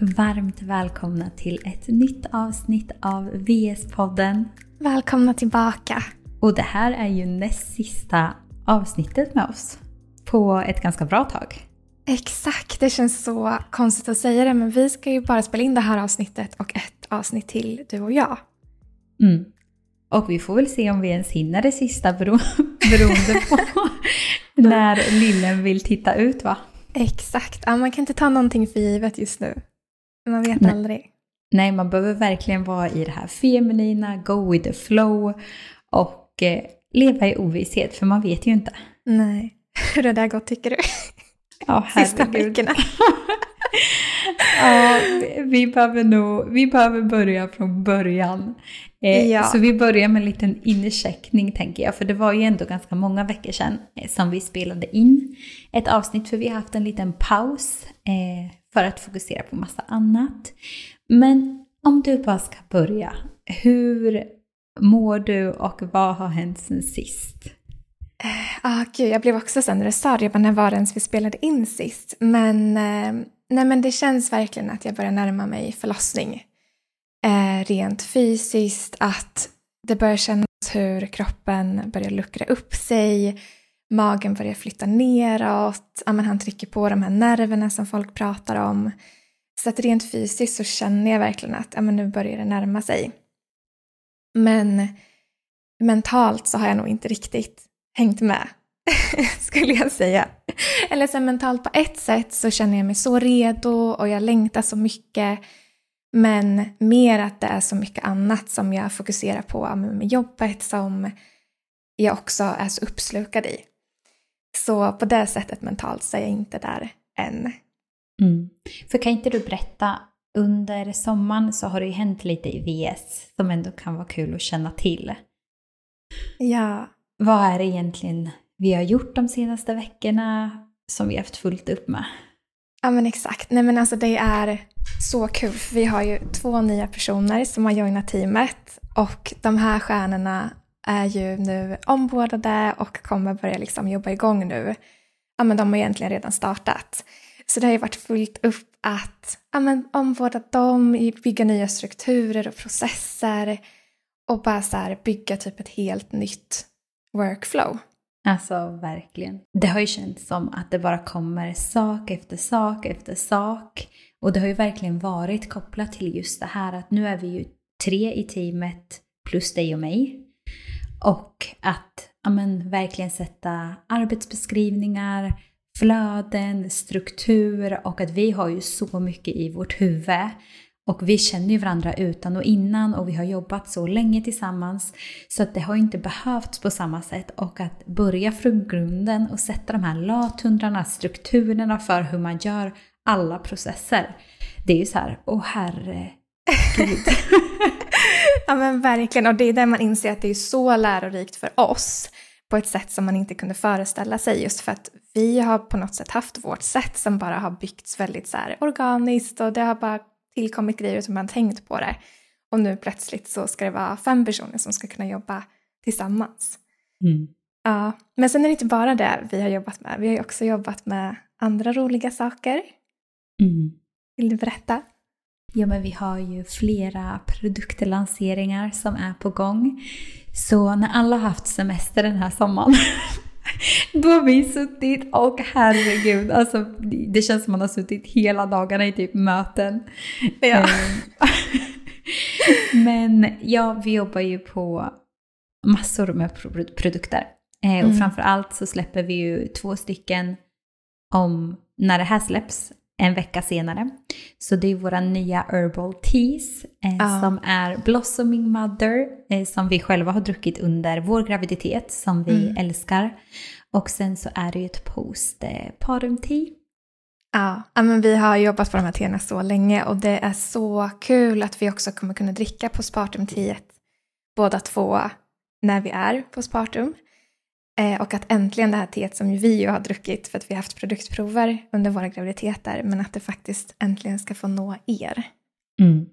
varmt välkomna till ett nytt avsnitt av VS-podden. Välkomna tillbaka. Och det här är ju näst sista avsnittet med oss på ett ganska bra tag. Exakt, det känns så konstigt att säga det men vi ska ju bara spela in det här avsnittet och ett avsnitt till, du och jag. Mm. Och vi får väl se om vi ens hinner det sista bero beroende på när lillen vill titta ut va? Exakt, ja, man kan inte ta någonting för givet just nu. Man vet Nej. aldrig. Nej, man behöver verkligen vara i det här feminina, go with the flow och eh, leva i ovisshet för man vet ju inte. Nej, hur har det där gått tycker du? Ja, Sista veckorna. Ja, vi behöver nog, vi behöver börja från början. Eh, Ja. Så vi börjar med en liten incheckning tänker jag, för det var ju ändå ganska många veckor sedan eh, som vi spelade in ett avsnitt, för vi har haft en liten paus eh, för att fokusera på massa annat. Men om du bara ska börja, hur mår du och vad har hänt sen sist? Ah, gud, jag blev också sen när du sa det, jag bara, när var det ens vi spelade in sist? Men, eh, nej, men det känns verkligen att jag börjar närma mig förlossning. Eh, rent fysiskt, att det börjar kännas hur kroppen börjar luckra upp sig, magen börjar flytta neråt, ja, men han trycker på de här nerverna som folk pratar om. Så att rent fysiskt så känner jag verkligen att ja, men nu börjar det närma sig. Men mentalt så har jag nog inte riktigt hängt med, skulle jag säga. Eller så mentalt på ett sätt så känner jag mig så redo och jag längtar så mycket. Men mer att det är så mycket annat som jag fokuserar på med jobbet som jag också är så uppslukad i. Så på det sättet mentalt så är jag inte där än. Mm. För kan inte du berätta, under sommaren så har det ju hänt lite i VS som ändå kan vara kul att känna till. Ja, Vad är det egentligen vi har gjort de senaste veckorna som vi har haft fullt upp med? Ja men exakt. Nej men alltså det är så kul för vi har ju två nya personer som har joinat teamet och de här stjärnorna är ju nu ombordade och kommer börja liksom jobba igång nu. Ja men de har egentligen redan startat. Så det har ju varit fullt upp att ja, men omvårda dem, bygga nya strukturer och processer och bara så här bygga typ ett helt nytt workflow. Alltså verkligen. Det har ju känts som att det bara kommer sak efter sak efter sak. Och det har ju verkligen varit kopplat till just det här att nu är vi ju tre i teamet plus dig och mig. Och att ja, men, verkligen sätta arbetsbeskrivningar, flöden, struktur och att vi har ju så mycket i vårt huvud. Och vi känner ju varandra utan och innan och vi har jobbat så länge tillsammans så att det har inte behövts på samma sätt och att börja från grunden och sätta de här lathundrarna, strukturerna för hur man gör alla processer. Det är ju så här, åh herregud. Ja men verkligen, och det är där man inser att det är så lärorikt för oss på ett sätt som man inte kunde föreställa sig just för att vi har på något sätt haft vårt sätt som bara har byggts väldigt så här organiskt och det har bara tillkommit grejer som man tänkt på det. Och nu plötsligt så ska det vara fem personer som ska kunna jobba tillsammans. Mm. Ja, men sen är det inte bara det vi har jobbat med. Vi har ju också jobbat med andra roliga saker. Mm. Vill du berätta? Ja, men vi har ju flera produktlanseringar som är på gång. Så när alla har haft semester den här sommaren, då har vi suttit och herregud, alltså det känns som man har suttit hela dagarna i typ möten. Ja. Eh, Men ja, vi jobbar ju på massor med pro- produkter. Eh, och Mm. framför allt så släpper vi ju två stycken om när det här släpps en vecka senare. Så det är våra nya Herbal Teas eh, Ja. som är Blossoming Mother eh, som vi själva har druckit under vår graviditet som vi Mm. älskar. Och sen så är det ju ett post eh, Parum Tea. Ja, ja, men vi har jobbat på de här teerna så länge och det är så kul att vi också kommer kunna dricka på Spartum 10 båda två när vi är på Spartum. Eh, och att äntligen det här teet som vi ju har druckit för att vi har haft produktprover under våra graviditeter men att det faktiskt äntligen ska få nå er. Mm.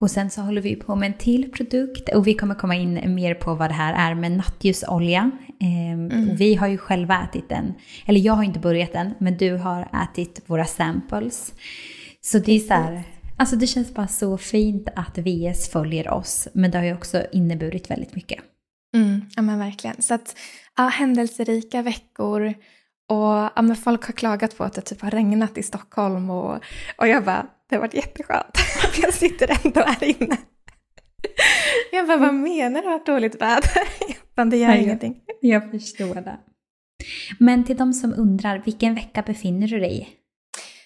Och sen så håller vi på med en till produkt och vi kommer komma in mer på vad det här är med nattljusolja. Ehm, Mm. Vi har ju själva ätit den, eller jag har inte börjat den, men du har ätit våra samples. Så det är så här, alltså det känns bara så fint att VS följer oss, men det har ju också inneburit väldigt mycket. Mm, ja men verkligen. Så att ja, händelserika veckor och ja, men folk har klagat på att det typ har regnat i Stockholm och, och jag bara, det har varit jätteskönt. jag sitter ändå här inne. Jag bara, vad menar du att dåligt väder? Men det gör Nej, ingenting. Jag förstår det. Men till de som undrar, vilken vecka befinner du dig i?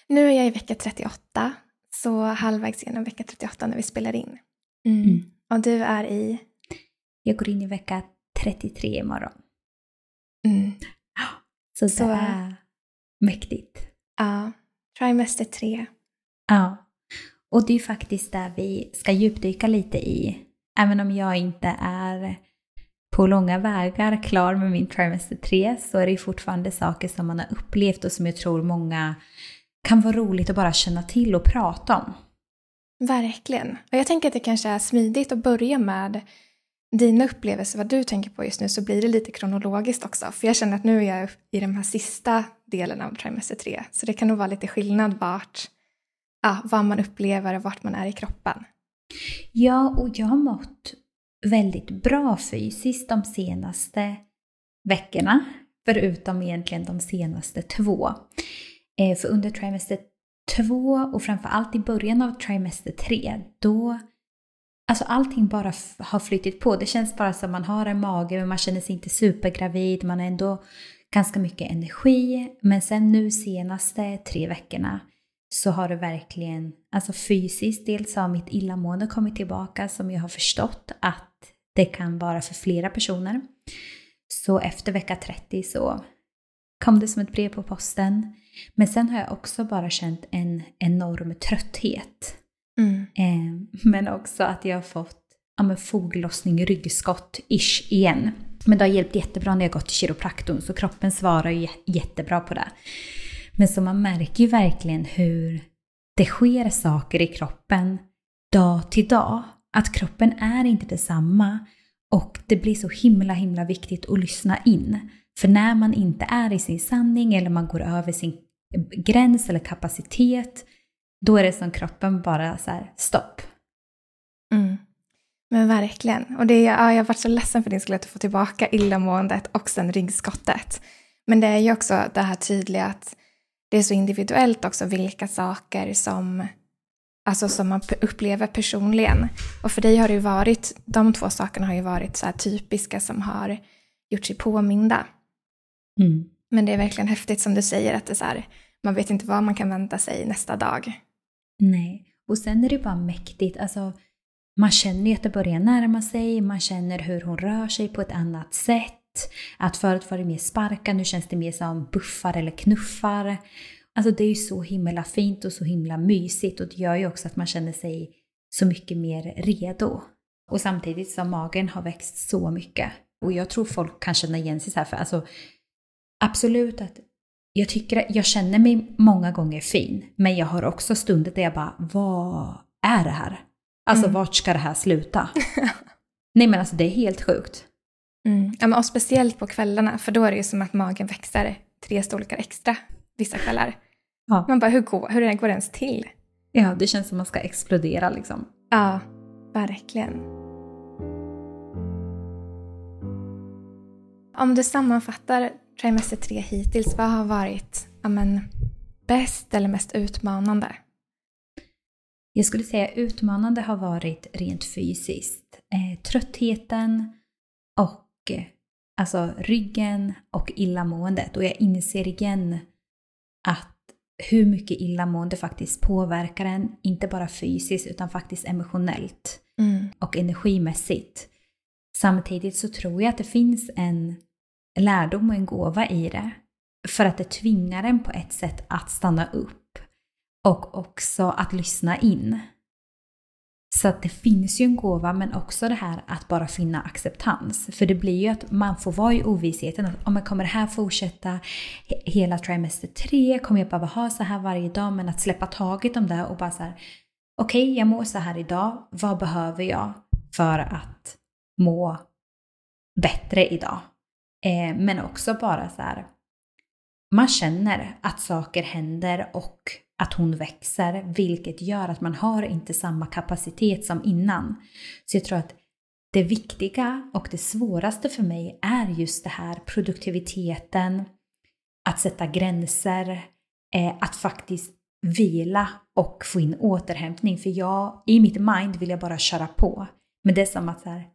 Nu är jag i vecka 38, så halvvägs genom vecka 38 när vi spelar in. Mm. Mm. Och du är i? Jag går in i vecka 33 imorgon. Mm. Så, Så- det är mäktigt. Ja, trimester 3. Ja. Och det är faktiskt där vi ska djupdyka lite i. Även om jag inte är på långa vägar klar med min trimester 3 så är det fortfarande saker som man har upplevt och som jag tror många kan vara roligt att bara känna till och prata om. Verkligen. Och jag tänker att det kanske är smidigt att börja med dina upplevelser, vad du tänker på just nu, så blir det lite kronologiskt också. För jag känner att nu är jag i den här sista delen av trimester 3, så det kan nog vara lite skillnad vart, ja, vad man upplever och vart man är i kroppen. Ja, och jag har mått väldigt bra fysiskt de senaste veckorna, förutom egentligen de senaste två. Eh, för under trimester två och framförallt i början av trimester tre, då Alltså allting bara har flyttit på. Det känns bara som man har en mage men man känner sig inte supergravid. Man har ändå ganska mycket energi. Men sen nu senaste tre veckorna så har det verkligen, alltså fysiskt, dels har mitt illamående kommit tillbaka som jag har förstått att det kan vara för flera personer. Så efter vecka 30 så kom det som ett brev på posten. Men sen har jag också bara känt en enorm trötthet. Mm. Eh, men också att jag har fått ja, men foglossning, ryggskott-ish igen. Men det har hjälpt jättebra när jag gått till kiropraktorn så kroppen svarar ju jättebra på det. Men så man märker ju verkligen hur det sker saker i kroppen dag till dag. Att kroppen är inte detsamma och det blir så himla himla viktigt att lyssna in. För när man inte är i sin sanning eller man går över sin eh, gräns eller kapacitet då är det som kroppen bara så här, stopp. Mm. Men verkligen. Och det ja, jag har varit så ledsen för din skull att få tillbaka illamåendet och sen ryggskottet. Men det är ju också det här tydliga att det är så individuellt också vilka saker som, alltså som man upplever personligen. Och för dig har det ju varit, de två sakerna har ju varit så typiska som har gjort sig påminda. Mm. Men det är verkligen häftigt som du säger att det är så här, man vet inte vad man kan vänta sig nästa dag. Nej, och sen är det bara mäktigt. Alltså, man känner ju att det börjar närma sig, man känner hur hon rör sig på ett annat sätt. Att förut var det mer sparkar, nu känns det mer som buffar eller knuffar. Alltså det är ju så himla fint och så himla mysigt och det gör ju också att man känner sig så mycket mer redo. Och samtidigt som magen har växt så mycket. Och jag tror folk kan känna igen sig så här för alltså absolut att jag tycker att jag känner mig många gånger fin, men jag har också stunder där jag bara, vad är det här? Alltså Mm. vart ska det här sluta? Nej men alltså det är helt sjukt. Mm. Ja, men och speciellt på kvällarna, för då är det ju som att magen växer tre storlekar extra vissa kvällar. Ja. Man bara, hur går, hur går det ens till? Ja, det känns som man ska explodera liksom. Ja, verkligen. Om du sammanfattar trimester tre hittills, vad har varit ja, men, bäst eller mest utmanande? Jag skulle säga utmanande har varit rent fysiskt. Eh, tröttheten och eh, alltså ryggen och illamåendet. Och jag inser igen att hur mycket illamående faktiskt påverkar en, inte bara fysiskt utan faktiskt emotionellt Mm. och energimässigt. Samtidigt så tror jag att det finns en lärdom och en gåva i det. För att det tvingar en på ett sätt att stanna upp och också att lyssna in. Så att det finns ju en gåva men också det här att bara finna acceptans. För det blir ju att man får vara i ovissheten. Att, om jag kommer det här fortsätta hela trimester tre? Kommer jag behöva ha så här varje dag? Men att släppa taget om det och bara så här. Okej, jag mår så här idag. Vad behöver jag för att må bättre idag? Eh, men också bara så här. Man känner att saker händer och att hon växer, vilket gör att man har inte samma kapacitet som innan. Så jag tror att det viktiga och det svåraste för mig är just det här produktiviteten, att sätta gränser, eh, att faktiskt vila och få in återhämtning. För jag, i mitt mind vill jag bara köra på. Men det är som att så här,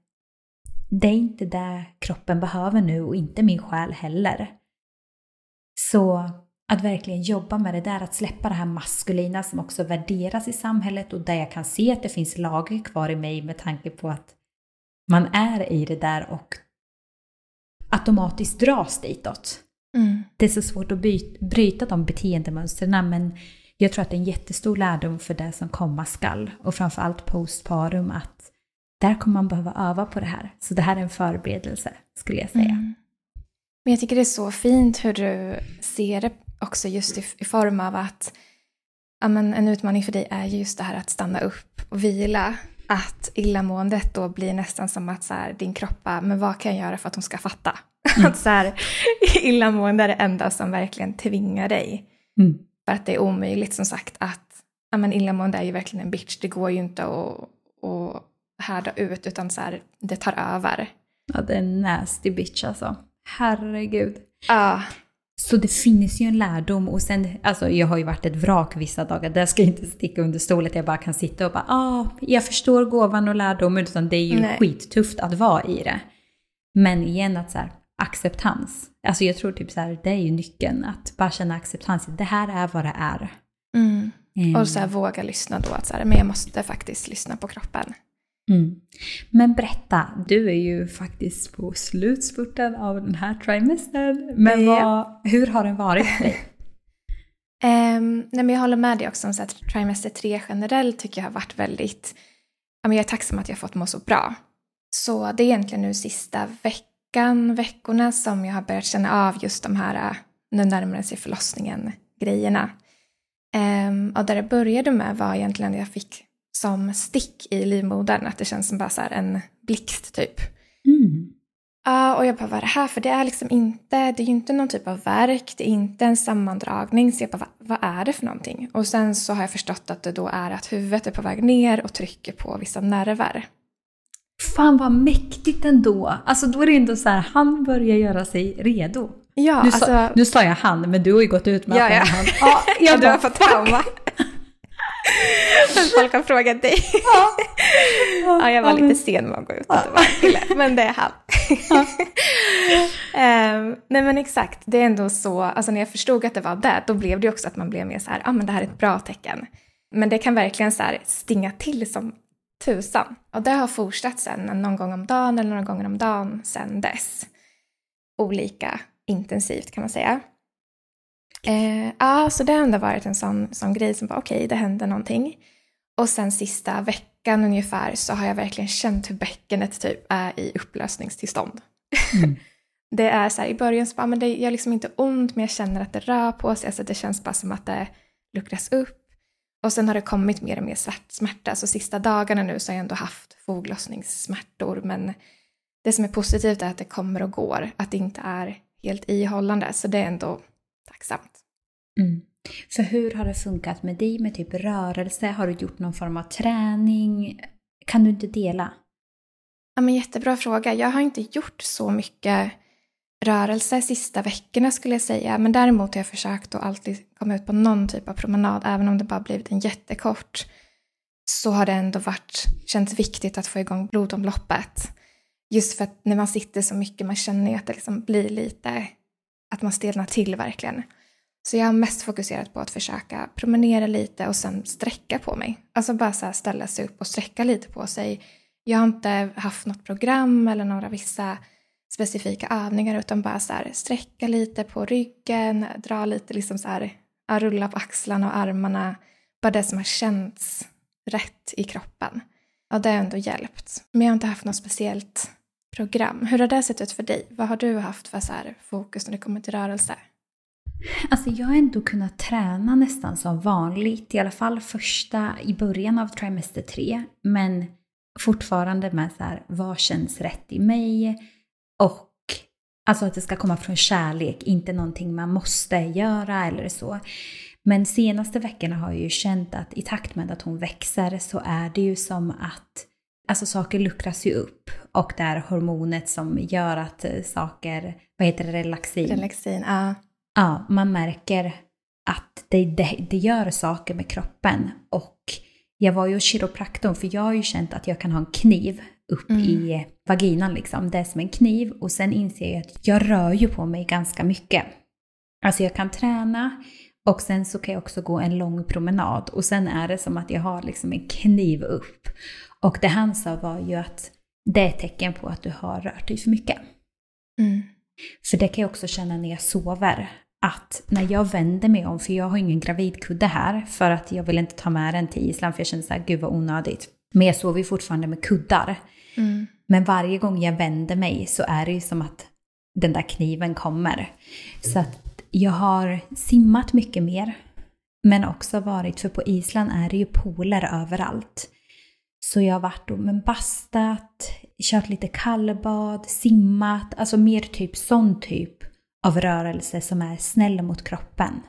det är inte det kroppen behöver nu och inte min själ heller. Så att verkligen jobba med det där, att släppa det här maskulina som också värderas i samhället och där jag kan se att det finns lager kvar i mig med tanke på att man är i det där och automatiskt dras ditåt. Mm. Det är så svårt att byta, bryta de beteendemönstren men jag tror att det är en jättestor lärdom för det som komma skall och framförallt postparum att där kommer man behöva öva på det här. Så det här är en förberedelse skulle jag säga. Mm. Men jag tycker det är så fint hur du ser det också just i, i form av att ja, men en utmaning för dig är just det här att stanna upp och vila. Att illamåendet då blir nästan som att så här, din kropp men vad kan jag göra för att hon ska fatta? Mm. att så här, illamående är det enda som verkligen tvingar dig. Mm. För att det är omöjligt som sagt att ja, men illamående är ju verkligen en bitch. Det går ju inte att, att härda ut utan så här, det tar över. Ja, det är en nasty bitch alltså. Herregud. Ja. Så det finns ju en lärdom och sen, alltså jag har ju varit ett vrak vissa dagar, där ska jag inte sticka under stolen jag bara kan sitta och bara ah, jag förstår gåvan och lärdomen utan det är ju Nej. skittufft att vara i det. Men igen att så här, acceptans. Alltså jag tror typ så här, det är ju nyckeln, att bara känna acceptans. Det här är vad det är. Mm. Mm. Och så här, våga lyssna då, att så här, men jag måste faktiskt lyssna på kroppen. Mm. Men berätta, du är ju faktiskt på slutspurten av den här trimestern. Men vad, hur har den varit för dig? um, nej, men jag håller med dig också om att trimester 3 generellt tycker jag har varit väldigt... jag är tacksam att jag har fått må så bra. Så det är egentligen nu sista veckan, veckorna som jag har börjat känna av just de här nu närmar sig förlossningen grejerna. Um, och där det började med var egentligen att jag fick som stick i livmodern, att det känns som bara så en blixt typ. Mm. Uh, och jag bara, vad är det här? För det är liksom inte, det är ju inte någon typ av verk, det är inte en sammandragning. Så jag bara, vad, vad, är det för någonting? Och sen så har jag förstått att det då är att huvudet är på väg ner och trycker på vissa nerver. Fan vad mäktigt ändå! Alltså då är det ändå så här, han börjar göra sig redo. Ja, nu, alltså, sa, nu sa jag han, men du har ju gått ut med ja, att ja. han. Ja, jag du har fått trauma. Folk har frågat dig. Ja, ja jag var ja, lite sen med att gå ut att det var kille, men det är han. um, nej men exakt, det är ändå så, alltså när jag förstod att det var det, då blev det också att man blev mer så här, ja ah, men det här är ett bra tecken. Men det kan verkligen så här stinga till som tusan. Och det har fortsatt sen någon gång om dagen eller några gånger om dagen sen dess. Olika intensivt kan man säga. Eh, ja, så det har ändå varit en sån, sån grej som var okej, okay, det händer någonting. Och sen sista veckan ungefär så har jag verkligen känt hur bäckenet typ är i upplösningstillstånd. Mm. det är så här, i början så bara, men det gör liksom inte ont men jag känner att det rör på sig, alltså det känns bara som att det luckras upp. Och sen har det kommit mer och mer smärta, så sista dagarna nu så har jag ändå haft foglossningssmärtor men det som är positivt är att det kommer och går, att det inte är helt ihållande, så det är ändå tacksamt. Mm. För hur har det funkat med dig med typ rörelse? Har du gjort någon form av träning? Kan du inte dela? Ja, men jättebra fråga. Jag har inte gjort så mycket rörelse sista veckorna skulle jag säga. Men däremot har jag försökt att alltid komma ut på någon typ av promenad. Även om det bara blivit en jättekort. Så har det ändå varit, känts viktigt att få igång blodomloppet. Just för att när man sitter så mycket, man känner ju att det liksom blir lite att man stelnar till verkligen. Så jag har mest fokuserat på att försöka promenera lite och sen sträcka på mig. Alltså bara så ställa sig upp och sträcka lite på sig. Jag har inte haft något program eller några vissa specifika övningar utan bara så här, sträcka lite på ryggen, dra lite liksom så här, rulla på axlarna och armarna. Bara det som har känts rätt i kroppen. Och det har ändå hjälpt. Men jag har inte haft något speciellt program. Hur har det sett ut för dig? Vad har du haft för så fokus när det kommer till rörelse? Alltså jag har ändå kunnat träna nästan som vanligt, i alla fall första i början av trimester 3. Men fortfarande med så här, vad känns rätt i mig? Och alltså att det ska komma från kärlek, inte någonting man måste göra eller så. Men senaste veckorna har jag ju känt att i takt med att hon växer så är det ju som att alltså saker luckras ju upp och det är hormonet som gör att eh, saker, vad heter det, relaxin? Relaxin, ja. Ja, man märker att det, det, det gör saker med kroppen och jag var ju hos kiropraktorn för jag har ju känt att jag kan ha en kniv upp mm. i vaginan liksom. Det är som en kniv och sen inser jag att jag rör ju på mig ganska mycket. Alltså jag kan träna och sen så kan jag också gå en lång promenad och sen är det som att jag har liksom en kniv upp. Och det han sa var ju att det är ett tecken på att du har rört dig för mycket. Mm. För det kan jag också känna när jag sover. Att när jag vänder mig om, för jag har ingen gravidkudde här, för att jag vill inte ta med den till Island, för jag känner såhär, gud vad onödigt. Men jag sover ju fortfarande med kuddar. Mm. Men varje gång jag vänder mig så är det ju som att den där kniven kommer. Så att jag har simmat mycket mer. Men också varit, för på Island är det ju pooler överallt. Så jag har varit och men bastat, kört lite kallbad, simmat, alltså mer typ sån typ av rörelse som är snäll mot kroppen.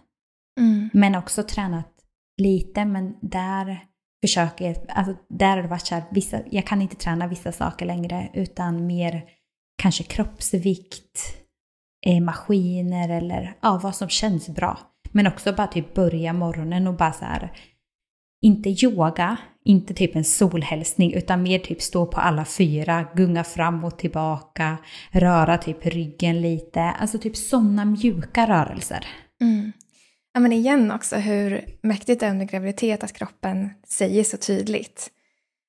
Mm. Men också tränat lite, men där försöker jag, alltså där har det varit så här, vissa, jag kan inte träna vissa saker längre utan mer kanske kroppsvikt, eh, maskiner eller ja, vad som känns bra. Men också bara typ börja morgonen och bara så här, inte yoga, inte typ en solhälsning, utan mer typ stå på alla fyra, gunga fram och tillbaka, röra typ ryggen lite. Alltså typ sådana mjuka rörelser. Mm. Ja men igen också hur mäktigt det är under graviditet att kroppen säger så tydligt.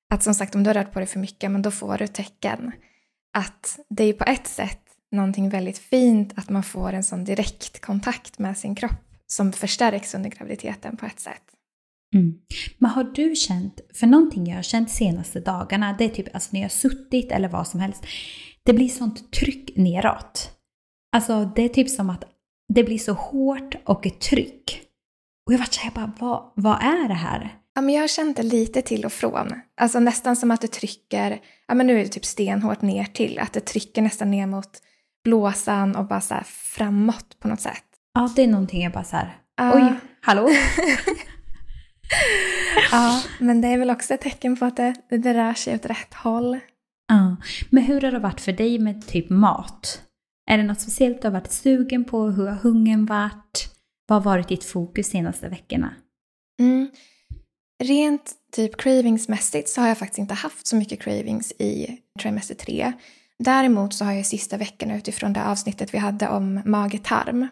Att som sagt om du har rört på dig för mycket, men då får du tecken. Att det är ju på ett sätt någonting väldigt fint att man får en sån direkt kontakt med sin kropp som förstärks under graviditeten på ett sätt. Mm. Men har du känt, för någonting jag har känt senaste dagarna, det är typ alltså när jag har suttit eller vad som helst, det blir sånt tryck neråt. Alltså det är typ som att det blir så hårt och ett tryck. Och jag vart såhär bara, vad, vad är det här? Ja, men jag har känt det lite till och från. Alltså nästan som att det trycker, ja men nu är det typ stenhårt ner till, att det trycker nästan ner mot blåsan och bara så framåt på något sätt. Ja, det är någonting jag bara så här, uh. oj, hallå? ja, men det är väl också ett tecken på att det, det rör sig åt rätt håll. Ja, men hur har det varit för dig med typ mat? Är det något speciellt du har varit sugen på? Hur har hungern varit? Vad har varit ditt fokus senaste veckorna? Mm. Rent typ cravingsmässigt så har jag faktiskt inte haft så mycket cravings i trimester 3. Däremot så har jag sista veckorna utifrån det avsnittet vi hade om mage-tarm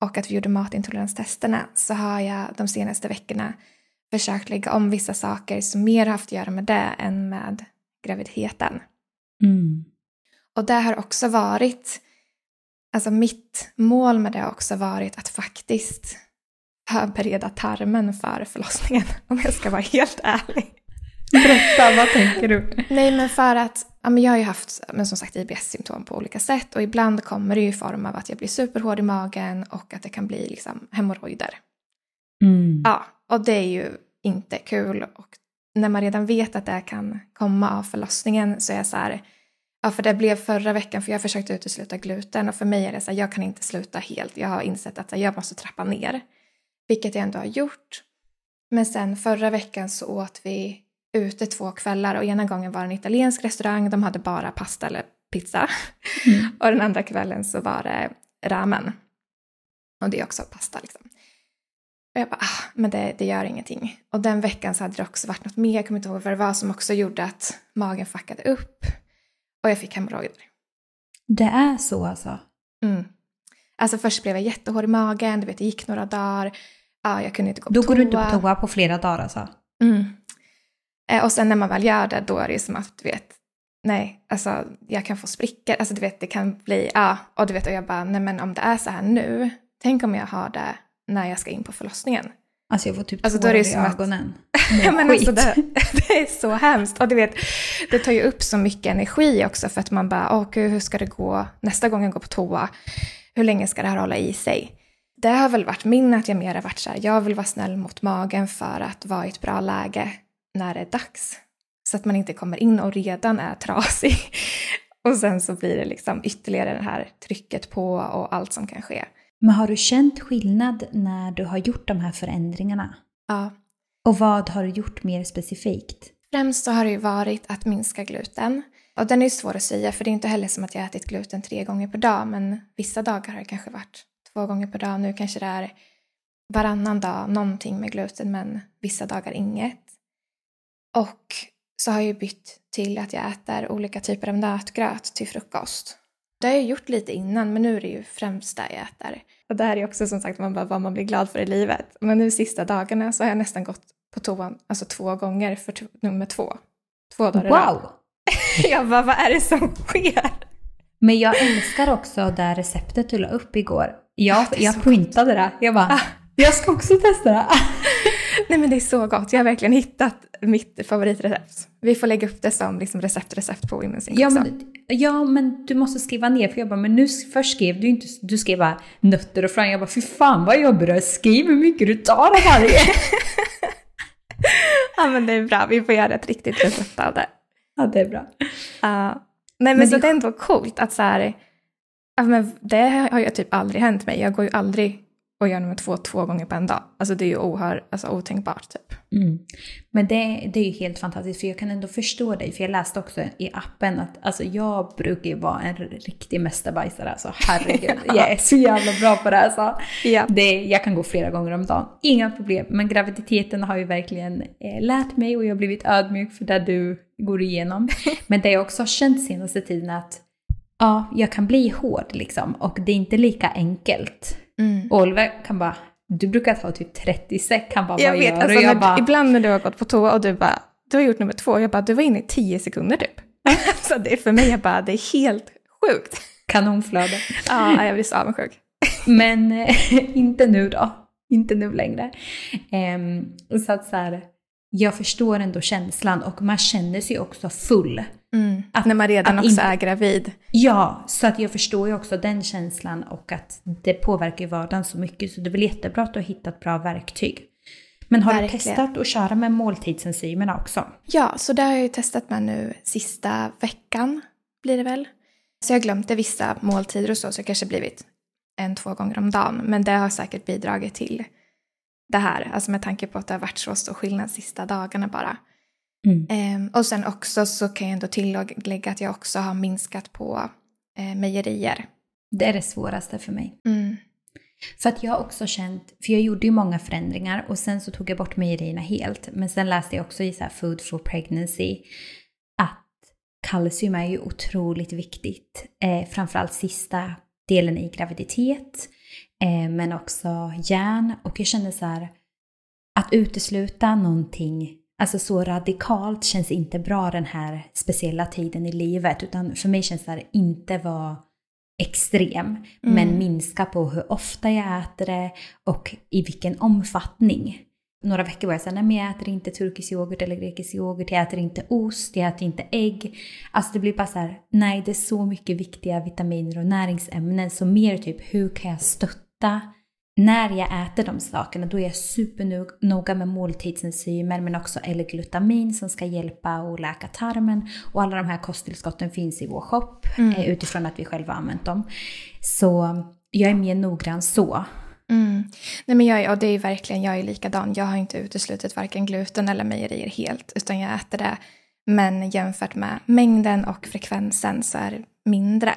och att vi gjorde matintoleranstesterna så har jag de senaste veckorna försökt lägga om vissa saker som mer haft att göra med det än med graviditeten. Mm. Och det har också varit, alltså mitt mål med det har också varit att faktiskt förbereda tarmen för förlossningen, om jag ska vara helt ärlig. Berätta, vad tänker du? Nej, men för att ja, men jag har ju haft men som sagt IBS-symptom på olika sätt och ibland kommer det i form av att jag blir superhård i magen och att det kan bli liksom hemorrojder. Mm. Ja, och det är ju inte kul. Och när man redan vet att det kan komma av förlossningen så är jag så här, ja för det blev förra veckan för jag försökte utesluta gluten och för mig är det så här, jag kan inte sluta helt. Jag har insett att jag måste trappa ner, vilket jag ändå har gjort. Men sen förra veckan så åt vi ute två kvällar och ena gången var det en italiensk restaurang, de hade bara pasta eller pizza. Mm. och den andra kvällen så var det ramen. Och det är också pasta liksom. Och jag bara, ah, men det, det gör ingenting. Och den veckan så hade det också varit något mer, jag kommer inte ihåg vad det var, som också gjorde att magen fuckade upp. Och jag fick hemorrojder. Det är så alltså? Mm. Alltså först blev jag jättehård i magen, du vet det gick några dagar. Ja, jag kunde inte gå på Då toa. går du inte på toa på flera dagar alltså? Mm. Eh, och sen när man väl gör det, då är det som att, du vet, nej, alltså jag kan få sprickor, alltså du vet, det kan bli, ja, och du vet, och jag bara, nej men om det är så här nu, tänk om jag har det när jag ska in på förlossningen. Alltså jag får typ alltså, tårar i ögonen. ja, men alltså det, det, är så hemskt. Och du vet, det tar ju upp så mycket energi också för att man bara, åh gud, hur ska det gå nästa gång jag går på toa? Hur länge ska det här hålla i sig? Det har väl varit min att jag mer har varit så här, jag vill vara snäll mot magen för att vara i ett bra läge när det är dags. Så att man inte kommer in och redan är trasig. Och sen så blir det liksom ytterligare det här trycket på och allt som kan ske. Men har du känt skillnad när du har gjort de här förändringarna? Ja. Och vad har du gjort mer specifikt? Främst så har det ju varit att minska gluten. Och den är ju svår att säga för det är inte heller som att jag ätit gluten tre gånger per dag men vissa dagar har det kanske varit två gånger per dag. Nu kanske det är varannan dag någonting med gluten men vissa dagar inget. Och så har jag bytt till att jag äter olika typer av nötgröt till frukost. Det har jag gjort lite innan men nu är det ju främst det jag äter. Och det här är också som sagt man bara, vad man blir glad för i livet. Men nu sista dagarna så har jag nästan gått på toan alltså två gånger för nummer två. Två dagar Wow! Jag bara, vad är det som sker? Men jag älskar också det här receptet du la upp igår. Jag, Ah, jag så printade det. Jag bara, Ah. jag ska också testa det. Nej men det är så gott. Jag har verkligen hittat mitt favoritrecept. Vi får lägga upp det som liksom recept, recept på Women's Inc. Ja men, ja, men du måste skriva ner. För jag bara, men nu först skrev du inte, du skrev bara nötter och frön. Jag bara, fy fan vad det är. Skriv hur mycket du tar av varje. Ja men det är bra, vi får göra ett riktigt recept av det. ja, det är bra. Ja. Nej men, Men så det- det är ändå coolt att så här, ja, men det har ju typ aldrig hänt mig. Jag går ju aldrig och gör nummer två två gånger på en dag. Alltså det är ju ohör, alltså, otänkbart typ. Mm. Men det, det är ju helt fantastiskt för jag kan ändå förstå dig. För jag läste också i appen att alltså, jag brukar ju vara en riktig mästarbajsare. Alltså herregud, jag är så jävla bra på det här. Så. Ja. Det, jag kan gå flera gånger om dagen, inga problem. Men graviditeten har ju verkligen eh, lärt mig och jag har blivit ödmjuk för det du går igenom. Men det jag också har känt senaste tiden är att ja, jag kan bli hård liksom och det är inte lika enkelt. Mm. Och Oliver kan bara, du brukar ta typ 30 sek, han bara Jag vad vet, gör alltså, jag när, bara, ibland när du har gått på toa och du bara, du har gjort nummer två, jag bara, du var inne i tio sekunder typ. så det är för mig, jag bara, det är helt sjukt. kanonflöde. Ja, jag blir så avundsjuk. Men eh, inte nu då. Inte nu längre. Ehm, så att så här, jag förstår ändå känslan och man känner sig också full. Att- när man redan också inte- är gravid. Ja, så att jag förstår ju också den känslan och att det påverkar vardagen så mycket. Så det är väl jättebra att du har hittat bra verktyg. Men har Verkligen. du testat att köra med måltidsenzymerna också? Ja, så det har jag ju testat med nu sista veckan, blir det väl. Så jag det vissa måltider och så, så det kanske blivit en, två gånger om dagen. Men det har säkert bidragit till det här, alltså med tanke på att det har varit så stor skillnad sista dagarna bara. Mm. Ehm, och sen också så kan jag ändå tillägga att jag också har minskat på eh, mejerier. Det är det svåraste för mig. Mm. För att jag har också känt, för jag gjorde ju många förändringar och sen så tog jag bort mejerierna helt. Men sen läste jag också i så Food for Pregnancy att kalcium är ju otroligt viktigt. Eh, framförallt sista delen i graviditet. Eh, men också järn. Och jag kände så här, att utesluta någonting Alltså så radikalt känns inte bra den här speciella tiden i livet. Utan för mig känns det här inte vara extrem. Men minska på hur ofta jag äter det och i vilken omfattning. Några veckor var jag såhär, nej men jag äter inte turkisk yoghurt eller grekisk yoghurt, jag äter inte ost, jag äter inte ägg. Alltså det blir bara så här, nej det är så mycket viktiga vitaminer och näringsämnen. Så mer typ, hur kan jag stötta när jag äter de sakerna, då är jag supernoga med måltidsenzymer men också L-glutamin som ska hjälpa och läka tarmen. Och alla de här kosttillskotten finns i vår shop eh, utifrån att vi själva använt dem. Så jag är mer noggrann så. Mm. Nej men jag är, och det är verkligen, jag är likadan. Jag har inte uteslutit varken gluten eller mejerier helt, utan jag äter det. Men jämfört med mängden och frekvensen så är det mindre.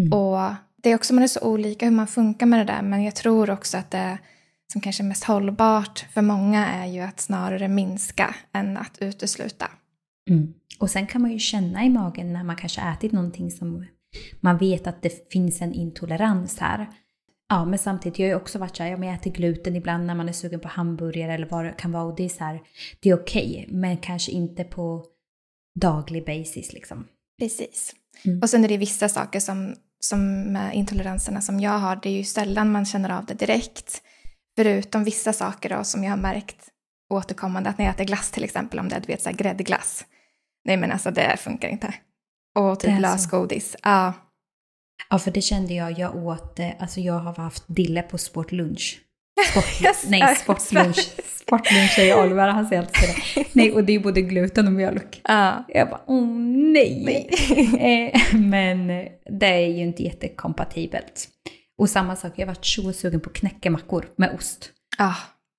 Mm. Och det är också, man är så olika hur man funkar med det där, men jag tror också att det som kanske är mest hållbart för många är ju att snarare minska än att utesluta. Mm. Och sen kan man ju känna i magen när man kanske ätit någonting som man vet att det finns en intolerans här. Ja, men samtidigt, jag har ju också varit så här, ja, men jag äter gluten ibland när man är sugen på hamburgare eller vad det kan vara. Och det är så här, det är okej, men kanske inte på daglig basis liksom. Precis. Mm. Och sen är det vissa saker som, som med intoleranserna som jag har, det är ju sällan man känner av det direkt. Förutom vissa saker då som jag har märkt återkommande, att när jag äter glass till exempel, om det är du vet, så här, gräddglass. Nej men alltså det funkar inte. Och typ lösgodis. Ja. Ja, för det kände jag, jag åt, eh, alltså jag har haft dille på sportlunch. Sport, nej, sportlunch. Sportlunch säger Oliver, han säger alltid det. Nej, och det är både gluten och mjölk. Ja. Jag bara, åh nej. Nej. Eh, Men det är ju inte jättekompatibelt. Och samma sak, jag varit så sugen på knäckemackor med ost. Ah,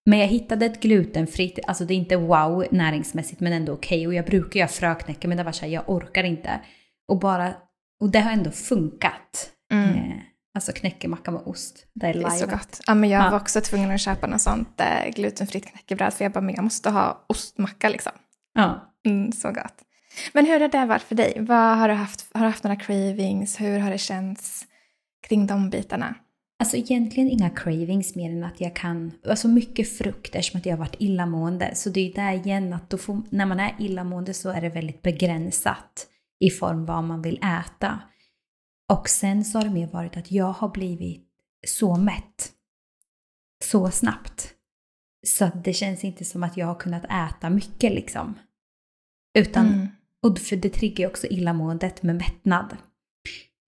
Men jag hittade ett glutenfritt, alltså det är inte wow näringsmässigt men ändå okej. Och jag brukar göra fröknäcke men det var så här, jag orkar inte. Och bara, och det har ändå funkat. mm. Eh, alltså knäckemacka med ost, det är Det är så gott. Ja, men jag Ja. var också tvungen att köpa något sånt eh, glutenfritt knäckebröd för jag bara, men jag måste ha ostmacka liksom. Ja. Mm, så gott. Men hur har det varit för dig? Vad har du haft? Har du haft några cravings? Hur har det känts kring de bitarna? Alltså egentligen inga cravings mer än att jag kan, alltså mycket frukt eftersom att jag har varit illamående. Så det är ju där igen att får, när man är illamående så är det väldigt begränsat i form vad man vill äta. Och sen så har det mer varit att jag har blivit så mätt. Så snabbt. Så att det känns inte som att jag har kunnat äta mycket liksom. Utan Mm. och för det triggar ju också illamåendet med mättnad.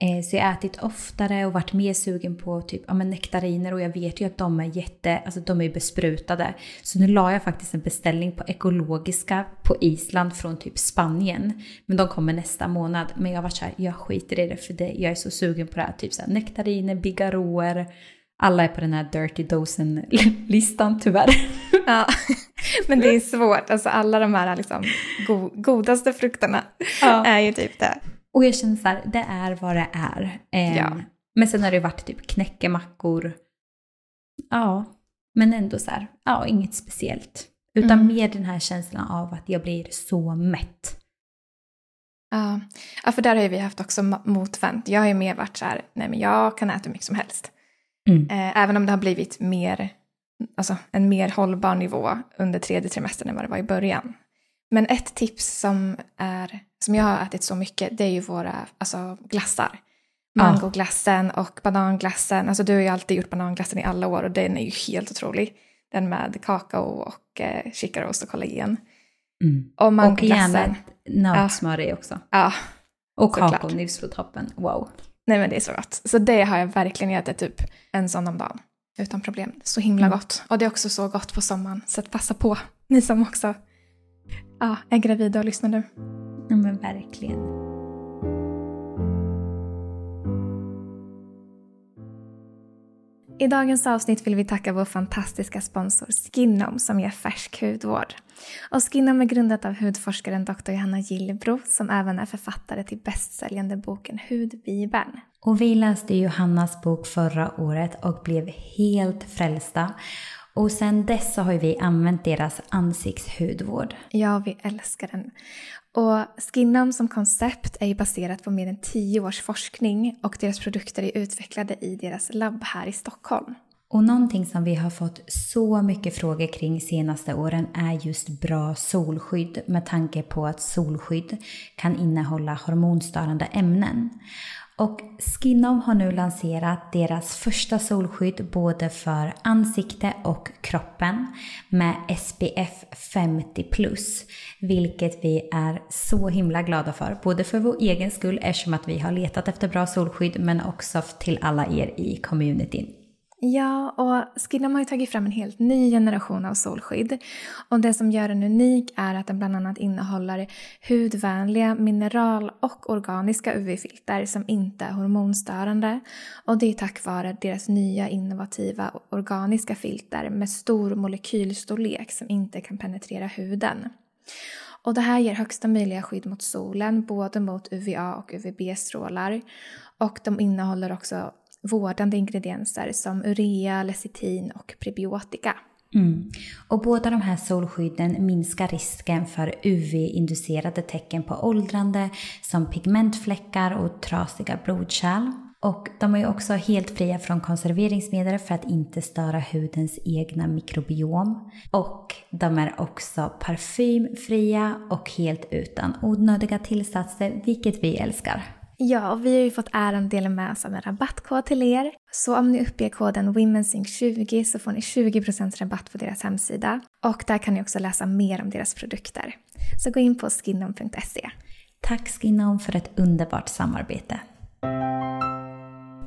Eh, så jag har ätit oftare och varit mer sugen på typ, ja, men nektariner och jag vet ju att de är jätte, alltså de är besprutade. Så nu la jag faktiskt en beställning på ekologiska på Island från typ Spanien. Men de kommer nästa månad. Men jag var så här, jag skiter i det för det, jag är så sugen på det här. Typ så här, nektariner, bigarråer. Alla är på den här Dirty Dozen-listan tyvärr. Ja, men det är svårt. Alltså alla de här liksom, go godaste frukterna Ja. är ju typ det. Och jag känner så här, det är vad det är. Ehm, Ja. Men sen har det varit typ knäckemackor. Ja, men ändå så här, ja, inget speciellt. Utan Mm. mer den här känslan av att jag blir så mätt. Ja. ja, för där har ju vi haft också motvänt. Jag har ju mer varit så här, nej men jag kan äta hur mycket som helst. Mm. Eh, även om det har blivit mer, alltså en mer hållbar nivå under tredje trimestern än vad det var i början. Men ett tips som, är, som jag har ätit så mycket, det är ju våra alltså, glassar. Mangoglassen och bananglassen. Alltså du har ju alltid gjort bananglassen i alla år och den är ju helt otrolig. Den med kakao och eh, kikarost och kollagen. Mm. Och Och mangoglassen. gärna nötsmör i också. Ja, Och kakaonils på toppen. Wow. nej men det är så gott. Så det har jag verkligen ätit typ en sån om dagen. Utan problem. Så himla Mm. gott. Och det är också så gott på sommaren. Så passa på. Ni som också ja, är gravida och lyssnar nu. Verkligen. I dagens avsnitt vill vi tacka vår fantastiska sponsor Skinom som ger färsk hudvård. Och Skinom är grundat av hudforskaren Dr. Johanna Gillebro som även är författare till bästsäljande boken Hudbibeln. Och vi läste Johannas bok förra året och blev helt frälsta. Och sen dess så har vi använt deras ansiktshudvård. Ja, vi älskar den. Och Skinnam som koncept är ju baserat på mer än tio års forskning och deras produkter är utvecklade i deras labb här i Stockholm. Och någonting som vi har fått så mycket frågor kring senaste åren är just bra solskydd med tanke på att solskydd kan innehålla hormonstörande ämnen. Och Skinom har nu lanserat deras första solskydd både för ansikte och kroppen med SPF 50+. Vilket vi är så himla glada för. Både för vår egen skull eftersom att vi har letat efter bra solskydd men också till alla er i communityn. Ja, och Skinnam har ju tagit fram en helt ny generation av solskydd. Och det som gör den unik är att den bland annat innehåller hudvänliga mineral och organiska UV-filter som inte är hormonstörande. Och det är tack vare deras nya innovativa organiska filter med stor molekylstorlek som inte kan penetrera huden. Och det här ger högsta möjliga skydd mot solen, både mot UVA och UVB-strålar. Och de innehåller också vårdande ingredienser som urea, lecitin och prebiotika. Mm. Och båda de här solskydden minskar risken för UV-inducerade tecken på åldrande som pigmentfläckar och trasiga blodkärl. Och de är också helt fria från konserveringsmedel för att inte störa hudens egna mikrobiom. Och de är också parfymfria och helt utan onödiga tillsatser, vilket vi älskar. Ja, och vi har ju fått äran att dela med oss av en rabattkod till er. Så om ni uppger koden WomenSync20 så får ni 20% rabatt på deras hemsida. Och där kan ni också läsa mer om deras produkter. Så gå in på skinom.se. Tack Skinom för ett underbart samarbete.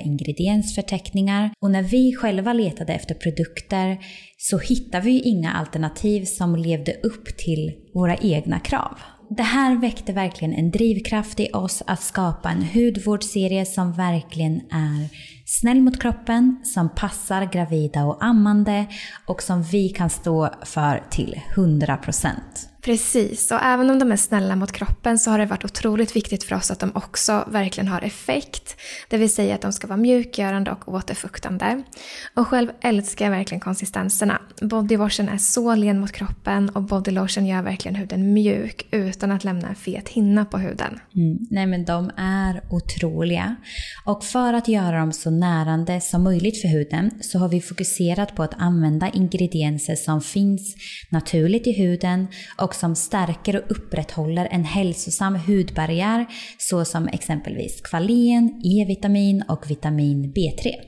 ingrediensförteckningar. Och när vi själva letade efter produkter så hittade vi inga alternativ som levde upp till våra egna krav. Det här väckte verkligen en drivkraft i oss att skapa en hudvårdsserie som verkligen är snäll mot kroppen, som passar gravida och ammande och som vi kan stå för till 100%. Precis, och även om de är snälla mot kroppen så har det varit otroligt viktigt för oss att de också verkligen har effekt. Det vill säga att de ska vara mjukgörande och återfuktande. Och själv älskar jag verkligen konsistenserna. Bodywashen är så len mot kroppen och bodylotion gör verkligen huden mjuk utan att lämna en fet hinna på huden. Mm. Nej men de är otroliga. Och för att göra dem så närande som möjligt för huden så har vi fokuserat på att använda ingredienser som finns naturligt i huden och som stärker och upprätthåller en hälsosam hudbarriär såsom exempelvis kvalen, E-vitamin och vitamin B3.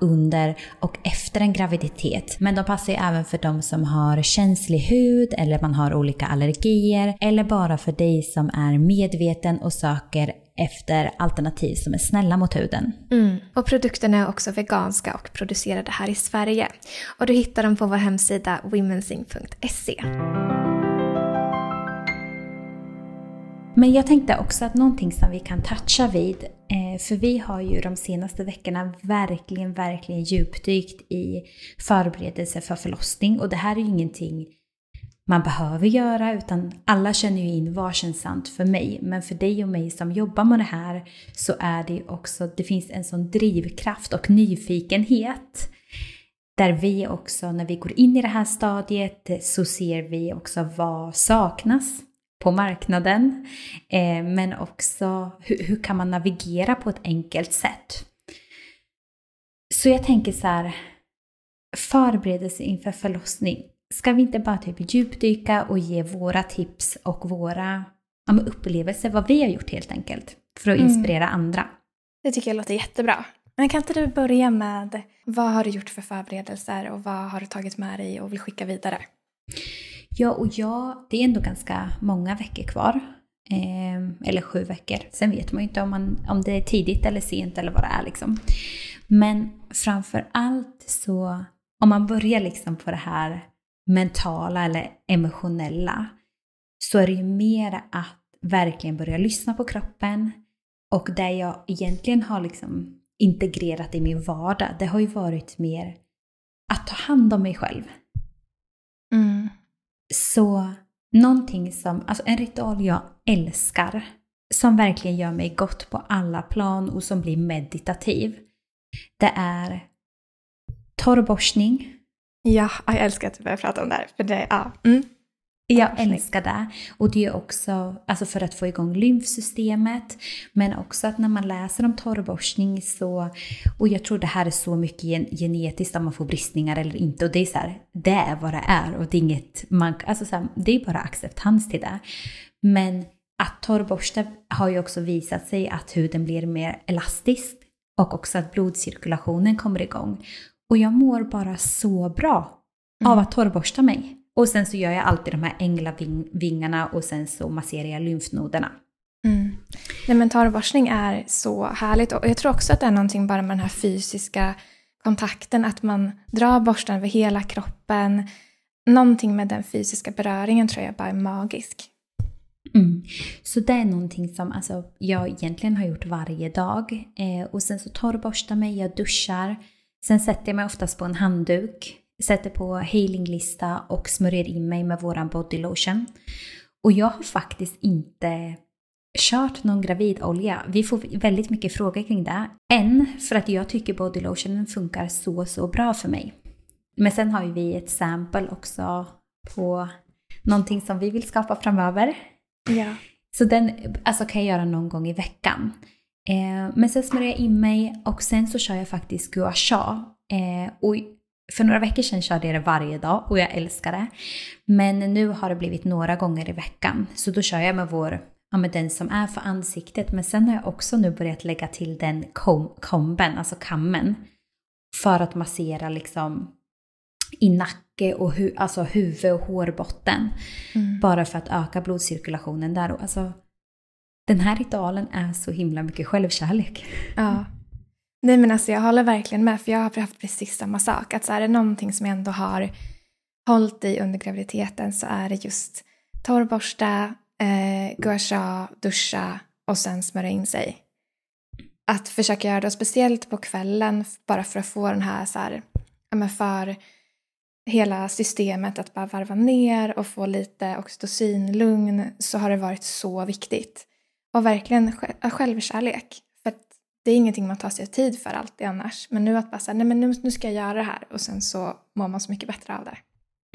under och efter en graviditet. Men de passar ju även för de som har känslig hud eller man har olika allergier eller bara för dig som är medveten och söker efter alternativ som är snälla mot huden. Mm. Och produkterna är också veganska och producerade här i Sverige. Och du hittar dem på vår hemsida womensing.se. Men jag tänkte också att någonting som vi kan toucha vid, Eh, för vi har ju de senaste veckorna verkligen, verkligen djupdykt i förberedelse för förlossning och det här är ju ingenting man behöver göra utan alla känner ju in vad känns sant för mig. Men för dig och mig som jobbar med det här så är det också, det finns en sån drivkraft och nyfikenhet. Där vi också, när vi går in i det här stadiet, så ser vi också vad saknas på marknaden. Eh, men också hur, hur kan man navigera på ett enkelt sätt. Så jag tänker så här, förberedelse inför förlossning. Ska vi inte bara typ djupdyka och ge våra tips och våra ja, upplevelser, vad vi har gjort helt enkelt, för att mm. inspirera mm. andra? Det tycker jag låter jättebra. Men kan inte du börja med vad har du gjort för förberedelser och vad har du tagit med dig och vill skicka vidare? Ja, och ja, det är ändå ganska många veckor kvar. Eh, eller sju veckor. Sen vet man ju inte om, man, om det är tidigt eller sent eller vad det är liksom. Men framför allt så, om man börjar liksom på det här mentala eller emotionella, så är det ju mer att verkligen börja lyssna på kroppen. Och det jag egentligen har liksom integrerat i min vardag, det har ju varit mer att ta hand om mig själv. Mm. Så någonting som, alltså en ritual jag älskar, som verkligen gör mig gott på alla plan och som blir meditativ, det är torrborstning. Ja, jag älskar att du börjar prata om det här, för det, ja. Mm. Jag älskar det. Och det är också alltså för att få igång lymfsystemet. Men också att när man läser om torrborstning så, och jag tror det här är så mycket genetiskt om man får bristningar eller inte. Och det är så här, det är vad det är och det är inget man, alltså så här, det är bara acceptans till det. Men att torrborsta har ju också visat sig att huden blir mer elastisk och också att blodcirkulationen kommer igång. Och jag mår bara så bra mm. av att torrborsta mig. Och sen så gör jag alltid de här änglavingarna och sen så masserar jag lymfnoderna. Mm. Nej men torrborstning är så härligt och jag tror också att det är någonting bara med den här fysiska kontakten, att man drar borsten över hela kroppen. Någonting med den fysiska beröringen tror jag bara är magisk. Mm. Så det är någonting som alltså, jag egentligen har gjort varje dag. Eh, och sen så torrborstar mig, jag duschar. Sen sätter jag mig oftast på en handduk, sätter på healinglista och smörjer in mig med våran bodylotion. Och jag har faktiskt inte kört någon gravidolja. Vi får väldigt mycket frågor kring det. En, för att jag tycker bodylotionen funkar så, så bra för mig. Men sen har ju vi ett sample också på någonting som vi vill skapa framöver. Ja. Så den alltså, kan jag göra någon gång i veckan. Eh, men sen smörjer jag in mig och sen så kör jag faktiskt gua sha. Eh, och för några veckor sedan körde jag det varje dag och jag älskar det. Men nu har det blivit några gånger i veckan. Så då kör jag med vår ja, med den som är för ansiktet. Men sen har jag också nu börjat lägga till den kom, komben, alltså kammen. För att massera liksom i nacke och hu alltså huvud och hårbotten. Mm. Bara för att öka blodcirkulationen där. Och alltså, den här ritualen är så himla mycket självkärlek. Ja. Nej men alltså jag håller verkligen med för jag har haft precis samma sak. Att så är det någonting som jag ändå har hållit i under graviditeten så är det just torrborsta, eh, gua sha, duscha och sen smörja in sig. Att försöka göra det, speciellt på kvällen, bara för att få den här, så här ja, men för hela systemet att bara varva ner och få lite oxytocinlugn så har det varit så viktigt. Och verkligen självkärlek. Det är ingenting man tar sig tid för alltid annars. Men nu att bara säga, nej men nu, nu ska jag göra det här och sen så mår man så mycket bättre av det.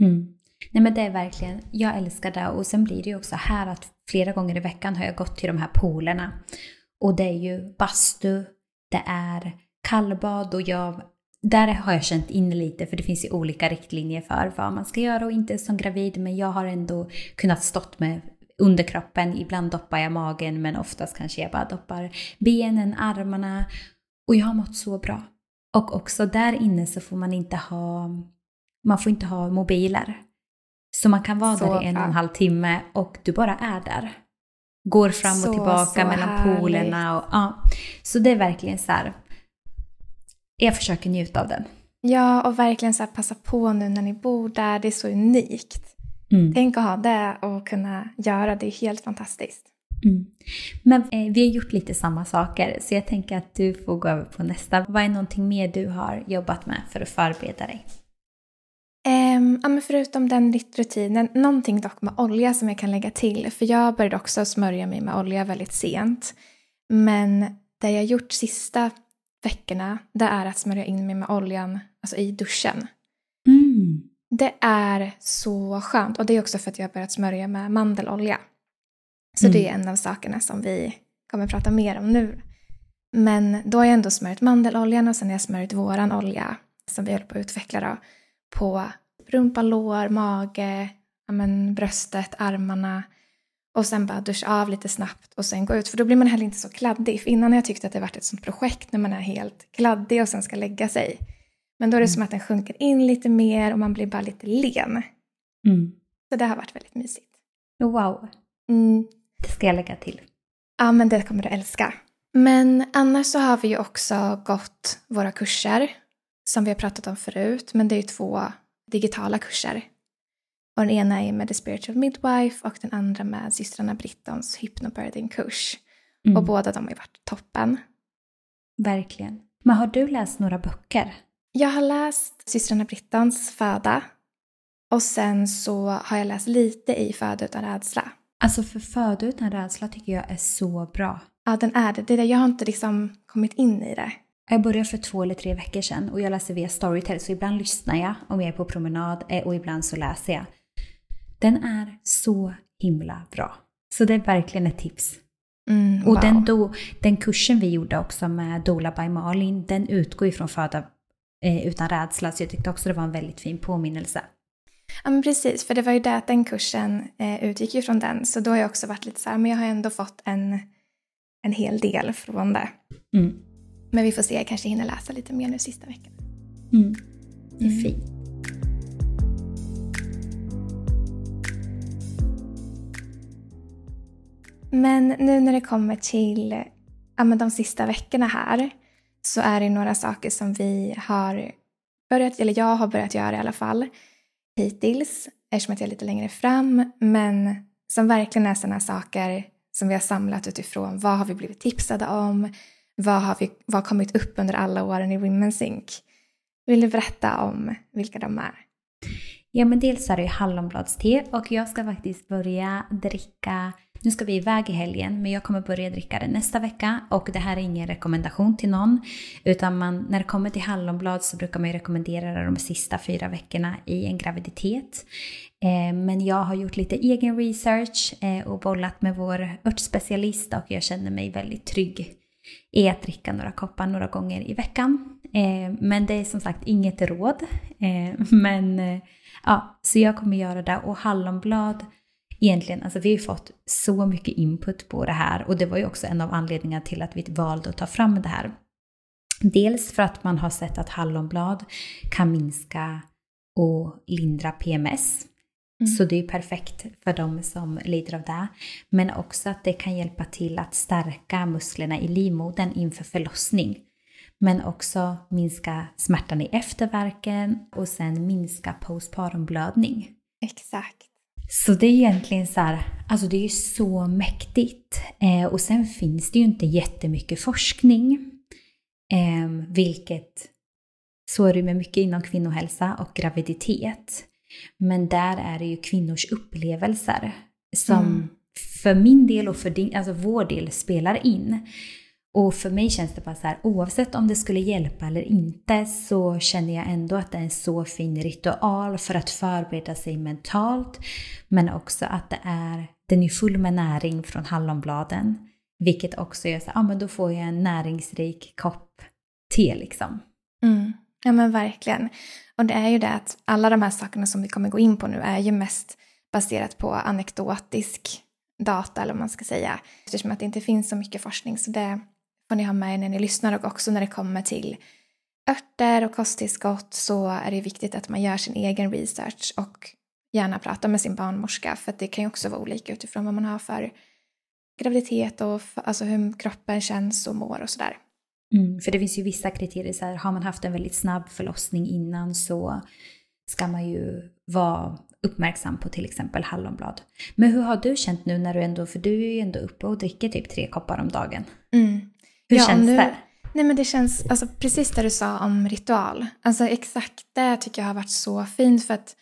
Mm. Nej men det är verkligen, jag älskar det och sen blir det ju också här att flera gånger i veckan har jag gått till de här poolerna. Och det är ju bastu, det är kallbad och jag, där har jag känt in lite för det finns ju olika riktlinjer för vad man ska göra och inte som gravid men jag har ändå kunnat stått med underkroppen, ibland doppar jag magen men oftast kanske jag bara doppar benen, armarna och jag har mått så bra. Och också där inne så får man inte ha, man får inte ha mobiler. Så man kan vara Så där i en och en halv timme och du bara är där. Går fram Så, och tillbaka så mellan härligt. poolerna och ja. Så det är verkligen så här. Jag försöker njuta av den. Ja, och verkligen så passa på nu när ni bor där. Det är så unikt. Mm. Tänk att ha det och kunna göra det. är helt fantastiskt. Mm. Men eh, vi har gjort lite samma saker så jag tänker att du får gå över på nästa. Vad är någonting mer du har jobbat med för att förbereda dig? Um, ja, men förutom den rutinen, någonting dock med olja som jag kan lägga till. För jag började också smörja mig med olja väldigt sent. Men det jag gjort sista veckorna, det är att smörja in mig med oljan alltså i duschen. Mm. Det är så skönt och det är också för att jag har börjat smörja med mandelolja. Så Mm. det är en av sakerna som vi kommer prata mer om nu. Men då har jag ändå smörjt mandeloljan och sen har jag smörjt våran olja som vi håller på att utveckla då, på rumpa, lår, mage, men, bröstet, armarna och sen bara duscha av lite snabbt och sen gå ut för då blir man heller inte så kladdig. För innan har jag tyckt att det varit ett sånt projekt när man är helt kladdig och sen ska lägga sig. Men då är det som att den sjunker in lite mer och man blir bara lite len. Mm. Så det har varit väldigt mysigt. Wow, Mm. det ska jag lägga till. Ja, men det kommer du älska. Men annars så har vi ju också gått våra kurser som vi har pratat om förut, men det är ju två digitala kurser. Och den ena är med The Spiritual Midwife och den andra med systrarna Brittons hypnobirthing-kurs. Mm. Och båda de har ju varit toppen. Verkligen. Men har du läst några böcker? Jag har läst systrarna Brittons Föda och sen så har jag läst lite i Föda utan rädsla. Alltså för Föda utan rädsla tycker jag är så bra. Ja, den är det. det är. Jag har inte liksom kommit in i det. Jag började för två eller tre veckor sedan och jag läser via Storytel så ibland lyssnar jag om jag är på promenad eh, och ibland så läser jag. Den är så himla bra. Så det är verkligen ett tips. Mm, Och wow. den, do, den kursen vi gjorde också med Dola by Malin, den utgår ju från Föda eh, utan rädsla så jag tyckte också det var en väldigt fin påminnelse. Ja men precis, för det var ju det att den kursen eh, utgick ju från den. Så då har jag också varit lite så här, men jag har ändå fått en, en hel del från det. Mm. Men vi får se, jag kanske hinner läsa lite mer nu sista veckan. Mm. Det är Mm. fint. Men nu när det kommer till ja, men de sista veckorna här så är det några saker som vi har börjat, eller jag har börjat göra i alla fall hittills eftersom att jag är lite längre fram. Men som verkligen är sådana saker som vi har samlat utifrån vad har vi blivit tipsade om, vad har, vi, vad har kommit upp under alla åren i Women's Inc. Vill du berätta om vilka de är? Ja, men dels är det ju hallonbladste och jag ska faktiskt börja dricka, nu ska vi iväg i helgen, men jag kommer börja dricka det nästa vecka och det här är ingen rekommendation till någon, utan man, när det kommer till hallonblad så brukar man ju rekommendera det de sista fyra veckorna i en graviditet. Eh, men jag har gjort lite egen research eh, och bollat med vår örtspecialist och jag känner mig väldigt trygg i att dricka några koppar några gånger i veckan. Eh, men det är som sagt inget råd. Eh, men eh, ja, så jag kommer göra det och hallonblad egentligen, alltså vi har ju fått så mycket input på det här och det var ju också en av anledningarna till att vi valde att ta fram det här. Dels för att man har sett att hallonblad kan minska och lindra PMS. Mm. Så det är perfekt för de som lider av det. Men också att det kan hjälpa till att stärka musklerna i livmodern inför förlossning. Men också minska smärtan i efterverken och sen minska postpartumblödning. Exakt. Så det är egentligen så här, alltså det är så mäktigt. Eh, och sen finns det ju inte jättemycket forskning. Eh, vilket, så är det med mycket inom kvinnohälsa och graviditet. Men där är det ju kvinnors upplevelser som mm. för min del och för din, alltså vår del spelar in. Och för mig känns det bara så här, oavsett om det skulle hjälpa eller inte så känner jag ändå att det är en så fin ritual för att förbereda sig mentalt. Men också att det är, den är full med näring från hallonbladen. Vilket också gör så ja ah, men då får jag en näringsrik kopp te liksom. Mm. Ja men verkligen. Och det är ju det att alla de här sakerna som vi kommer gå in på nu är ju mest baserat på anekdotisk data eller vad man ska säga. Eftersom att det inte finns så mycket forskning så det får ni ha med när ni lyssnar och också när det kommer till örter och kosttillskott så är det viktigt att man gör sin egen research och gärna pratar med sin barnmorska för att det kan ju också vara olika utifrån vad man har för graviditet och för, alltså hur kroppen känns och mår och sådär. Mm, för det finns ju vissa kriterier, så här, har man haft en väldigt snabb förlossning innan så ska man ju vara uppmärksam på till exempel hallonblad. Men hur har du känt nu när du ändå, för du är ju ändå uppe och dricker typ tre koppar om dagen. Mm. Hur ja, känns nu, det? Nej men det känns, alltså precis det du sa om ritual. Alltså exakt det tycker jag har varit så fint för att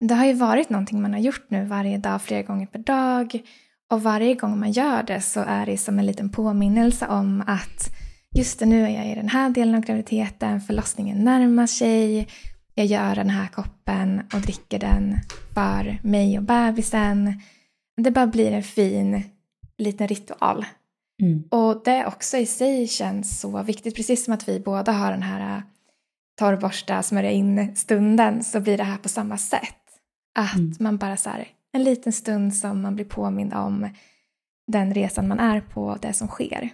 det har ju varit någonting man har gjort nu varje dag, flera gånger per dag. Och varje gång man gör det så är det som en liten påminnelse om att just det, nu är jag i den här delen av graviditeten, förlossningen närmar sig, jag gör den här koppen och dricker den för mig och bebisen. Det bara blir en fin liten ritual Mm. Och det också i sig känns så viktigt, precis som att vi båda har den här äh, torrborsta, smörja in stunden, så blir det här på samma sätt. Att mm. man bara så här, en liten stund som man blir påmind om den resan man är på, och det som sker.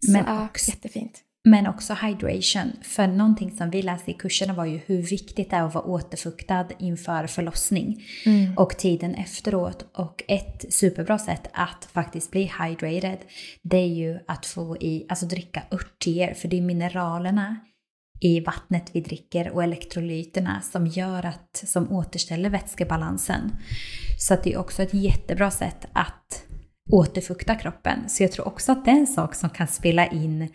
Så, Men också, ja, jättefint. Men också hydration. För någonting som vi läste i kurserna var ju hur viktigt det är att vara återfuktad inför förlossning mm. och tiden efteråt. Och ett superbra sätt att faktiskt bli hydrated, det är ju att få i, alltså dricka örtteer, för det är mineralerna i vattnet vi dricker och elektrolyterna som gör att, som återställer vätskebalansen. Så det är också ett jättebra sätt att återfukta kroppen. Så jag tror också att det är en sak som kan spela in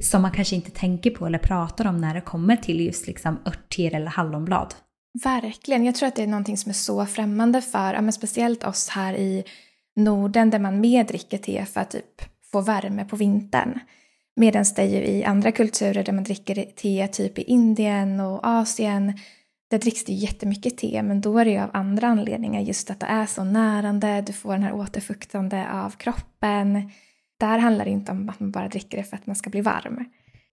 som man kanske inte tänker på eller pratar om när det kommer till just liksom örter eller hallonblad. Verkligen. Jag tror att det är någonting som är så främmande för, ja, speciellt oss här i Norden där man mer dricker te för att typ få värme på vintern. Medan det är ju i andra kulturer där man dricker te, typ i Indien och Asien, där dricks det jättemycket te, men då är det ju av andra anledningar. Just att det är så närande, du får den här återfuktande av kroppen. Där handlar det inte om att man bara dricker det för att man ska bli varm.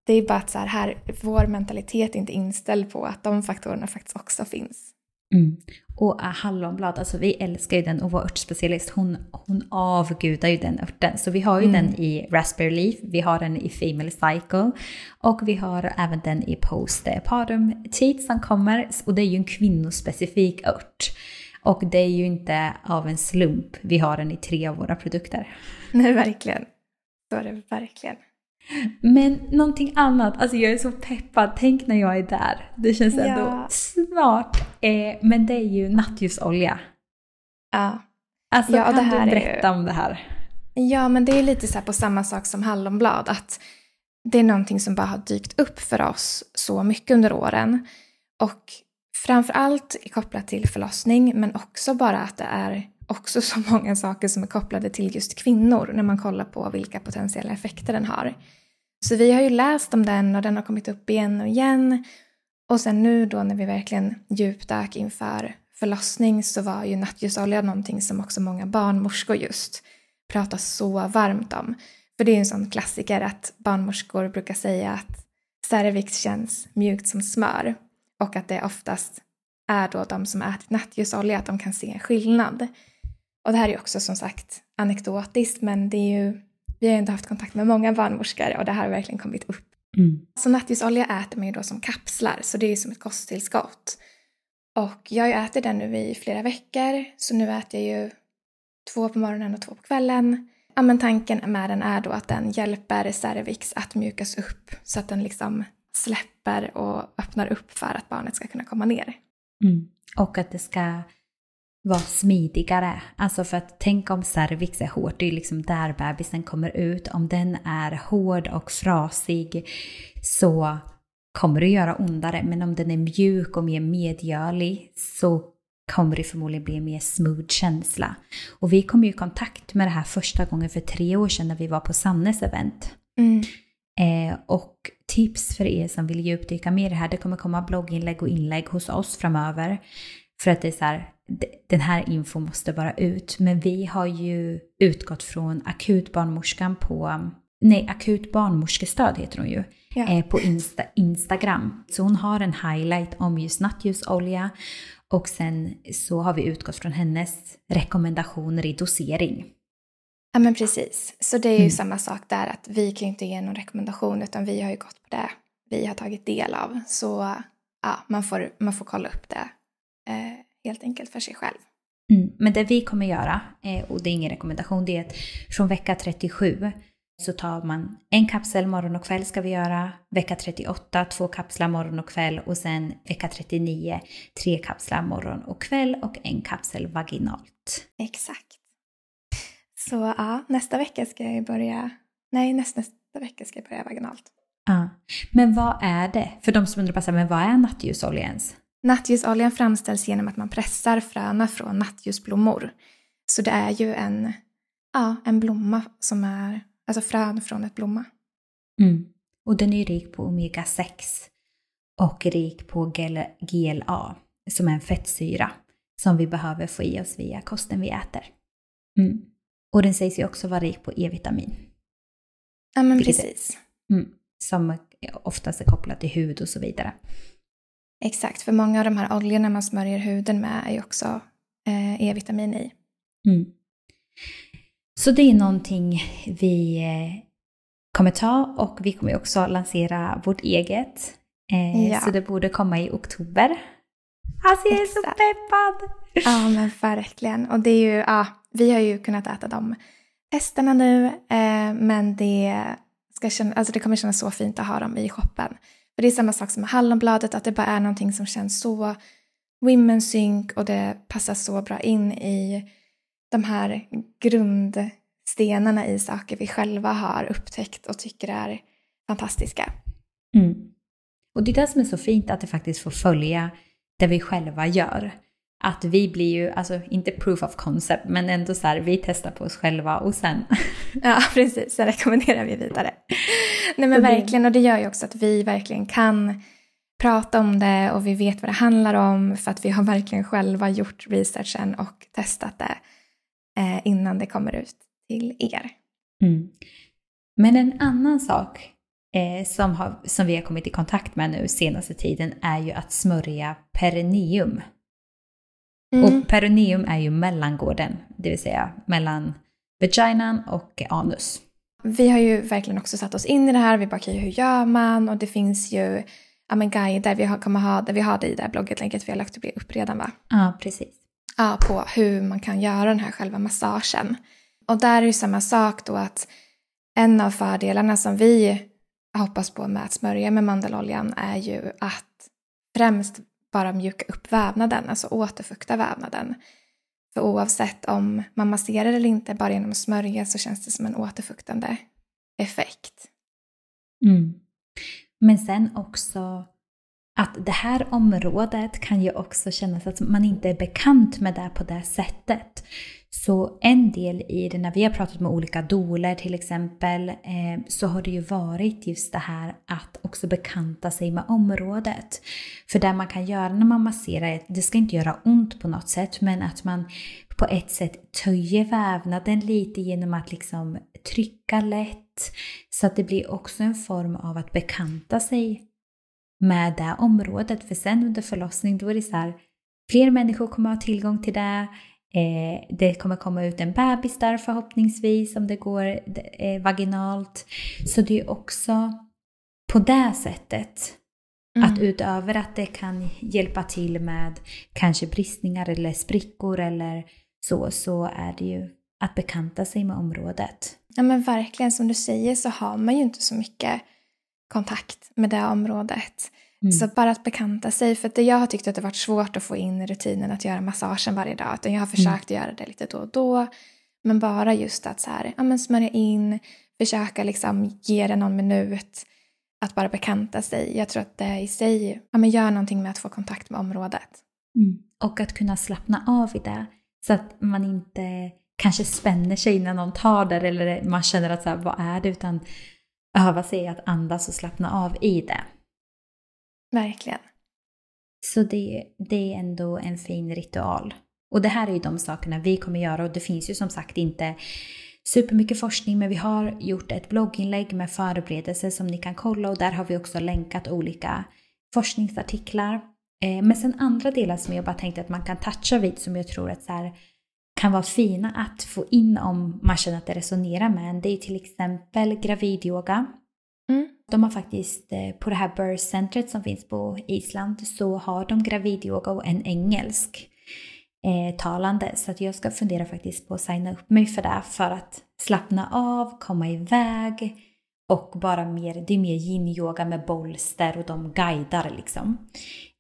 Det är bara att så här, här vår mentalitet är inte inställd på att de faktorerna faktiskt också finns. Mm. Och äh, hallonblad, alltså vi älskar ju den och vår örtspecialist hon, hon avgudar ju den örten. Så vi har ju mm. den i Raspberry Leaf, vi har den i Female Cycle och vi har även den i Postpartum Teat som kommer och det är ju en kvinnospecifik ört. Och det är ju inte av en slump vi har den i tre av våra produkter. Nej, verkligen. Så är det verkligen. Men någonting annat, alltså jag är så peppad, tänk när jag är där. Det känns ändå ja. smart. Eh, men det är ju nattljusolja. Ja. Alltså ja, kan du berätta ju... om det här? Ja, men det är lite så på samma sak som hallonblad. Att det är någonting som bara har dykt upp för oss så mycket under åren. Och framför allt kopplat till förlossning, men också bara att det är också så många saker som är kopplade till just kvinnor när man kollar på vilka potentiella effekter den har. Så vi har ju läst om den och den har kommit upp igen och igen. Och sen nu då när vi verkligen djupdök inför förlossning så var ju nattljusolja någonting som också många barnmorskor just pratar så varmt om. För det är ju en sån klassiker att barnmorskor brukar säga att cervix känns mjukt som smör och att det oftast är då de som ätit nattljusolja att de kan se en skillnad. Och det här är också som sagt anekdotiskt men det är ju, vi har ju inte haft kontakt med många barnmorskor och det här har verkligen kommit upp. Mm. Så nattljusolja äter man ju då som kapslar så det är ju som ett kosttillskott. Och jag ätit den nu i flera veckor så nu äter jag ju två på morgonen och två på kvällen. Ja, men tanken med den är då att den hjälper cervix att mjukas upp så att den liksom släpper och öppnar upp för att barnet ska kunna komma ner. Mm. Och att det ska vara smidigare. Alltså för att tänk om cervix är hårt, det är liksom där bebisen kommer ut. Om den är hård och frasig så kommer det göra ondare. Men om den är mjuk och mer medgörlig så kommer det förmodligen bli en mer smooth känsla. Och vi kom ju i kontakt med det här första gången för tre år sedan när vi var på Sannes event. Mm. Eh, och tips för er som vill djupdyka mer i det här, det kommer komma blogginlägg och inlägg hos oss framöver. För att det är så här, den här info måste bara ut. Men vi har ju utgått från akutbarnmorskan på, nej akut barnmorskestöd heter hon ju, ja. eh, på Insta, Instagram. Så hon har en highlight om just nattljusolja och sen så har vi utgått från hennes rekommendationer i dosering. Ja men precis. Så det är ju mm. samma sak där att vi kan ju inte ge någon rekommendation utan vi har ju gått på det vi har tagit del av. Så ja, man får, man får kolla upp det eh, helt enkelt för sig själv. Mm. Men det vi kommer göra, eh, och det är ingen rekommendation, det är att från vecka 37 så tar man en kapsel morgon och kväll ska vi göra. Vecka 38 två kapslar morgon och kväll och sen vecka 39 tre kapslar morgon och kväll och en kapsel vaginalt. Exakt. Så ja, nästa vecka ska jag börja, nej nästa, nästa vecka ska jag börja vaginalt. Ja. Men vad är det? För de som undrar, men vad är nattljusolja ens? Nattljusoljan framställs genom att man pressar fröna från nattljusblommor. Så det är ju en, ja, en blomma som är Alltså frön från ett blomma. Mm. Och den är rik på omega-6 och rik på GLA som är en fettsyra som vi behöver få i oss via kosten vi äter. Mm. Och den sägs ju också vara rik på E-vitamin. Ja men precis. Mm, som oftast är kopplat till hud och så vidare. Exakt, för många av de här oljorna man smörjer huden med är ju också eh, E-vitamin i. Mm. Så det är någonting vi eh, kommer ta och vi kommer också lansera vårt eget. Eh, ja. Så det borde komma i oktober. Alltså jag är Exakt. så peppad! Ja men verkligen. Och det är ju, ja, vi har ju kunnat äta de testerna nu eh, men det, ska känna, alltså det kommer kännas så fint att ha dem i shoppen. För det är samma sak som med hallonbladet, att det bara är någonting som känns så women sync och det passar så bra in i de här grundstenarna i saker vi själva har upptäckt och tycker är fantastiska. Mm. Och det är det som är så fint att det faktiskt får följa det vi själva gör. Att vi blir ju, alltså inte proof of concept, men ändå så här, vi testar på oss själva och sen... ja, precis, sen rekommenderar vi vidare. Nej men verkligen, och det gör ju också att vi verkligen kan prata om det och vi vet vad det handlar om för att vi har verkligen själva gjort researchen och testat det eh, innan det kommer ut till er. Mm. Men en annan sak eh, som, har, som vi har kommit i kontakt med nu senaste tiden är ju att smörja perineum. Mm. Och perineum är ju mellangården, det vill säga mellan vaginan och anus. Vi har ju verkligen också satt oss in i det här. Vi bara, okay, hur gör man? Och det finns ju ja, men guider vi har, kommer ha, där vi har det i det här blogginlägget vi har lagt upp redan va? Ja, precis ja, på hur man kan göra den här själva massagen. Och där är det samma sak då att en av fördelarna som vi hoppas på med att smörja med mandeloljan är ju att främst bara mjuka upp vävnaden, alltså återfukta vävnaden. För oavsett om man masserar eller inte, bara genom att smörja så känns det som en återfuktande effekt. Mm. Men sen också att det här området kan ju också kännas att man inte är bekant med det på det sättet. Så en del i det, när vi har pratat med olika doler till exempel, eh, så har det ju varit just det här att också bekanta sig med området. För det man kan göra när man masserar, det ska inte göra ont på något sätt, men att man på ett sätt töjer vävnaden lite genom att liksom trycka lätt. Så att det blir också en form av att bekanta sig med det området. För sen under förlossning då är det så här, fler människor kommer ha tillgång till det. Eh, det kommer komma ut en bebis där förhoppningsvis om det går eh, vaginalt. Så det är också på det sättet Mm. Att utöver att det kan hjälpa till med kanske bristningar eller sprickor eller så, så är det ju att bekanta sig med området. Ja men verkligen, som du säger så har man ju inte så mycket kontakt med det området. Mm. Så bara att bekanta sig, för det jag har tyckt att det varit svårt att få in rutinen att göra massagen varje dag, utan jag har försökt mm. göra det lite då och då. Men bara just att så här, ja men smörja in, försöka liksom ge det någon minut, att bara bekanta sig. Jag tror att det i sig ja, men gör någonting med att få kontakt med området. Mm. Och att kunna slappna av i det, så att man inte kanske spänner sig när någon tar det eller man känner att så här, vad är det, utan öva sig att andas och slappna av i det. Verkligen. Så det, det är ändå en fin ritual. Och det här är ju de sakerna vi kommer göra och det finns ju som sagt inte supermycket forskning men vi har gjort ett blogginlägg med förberedelser som ni kan kolla och där har vi också länkat olika forskningsartiklar. Eh, men sen andra delar som jag bara tänkte att man kan toucha vid som jag tror att så här, kan vara fina att få in om man känner att det resonerar med en. Det är till exempel gravidyoga. Mm. De har faktiskt eh, på det här birth centret som finns på Island så har de gravidyoga och en engelsk eh, talande. Så att jag ska fundera faktiskt på att signa upp mig för det för att slappna av, komma iväg och bara mer, det är mer yin-yoga med bolster och de guidar liksom.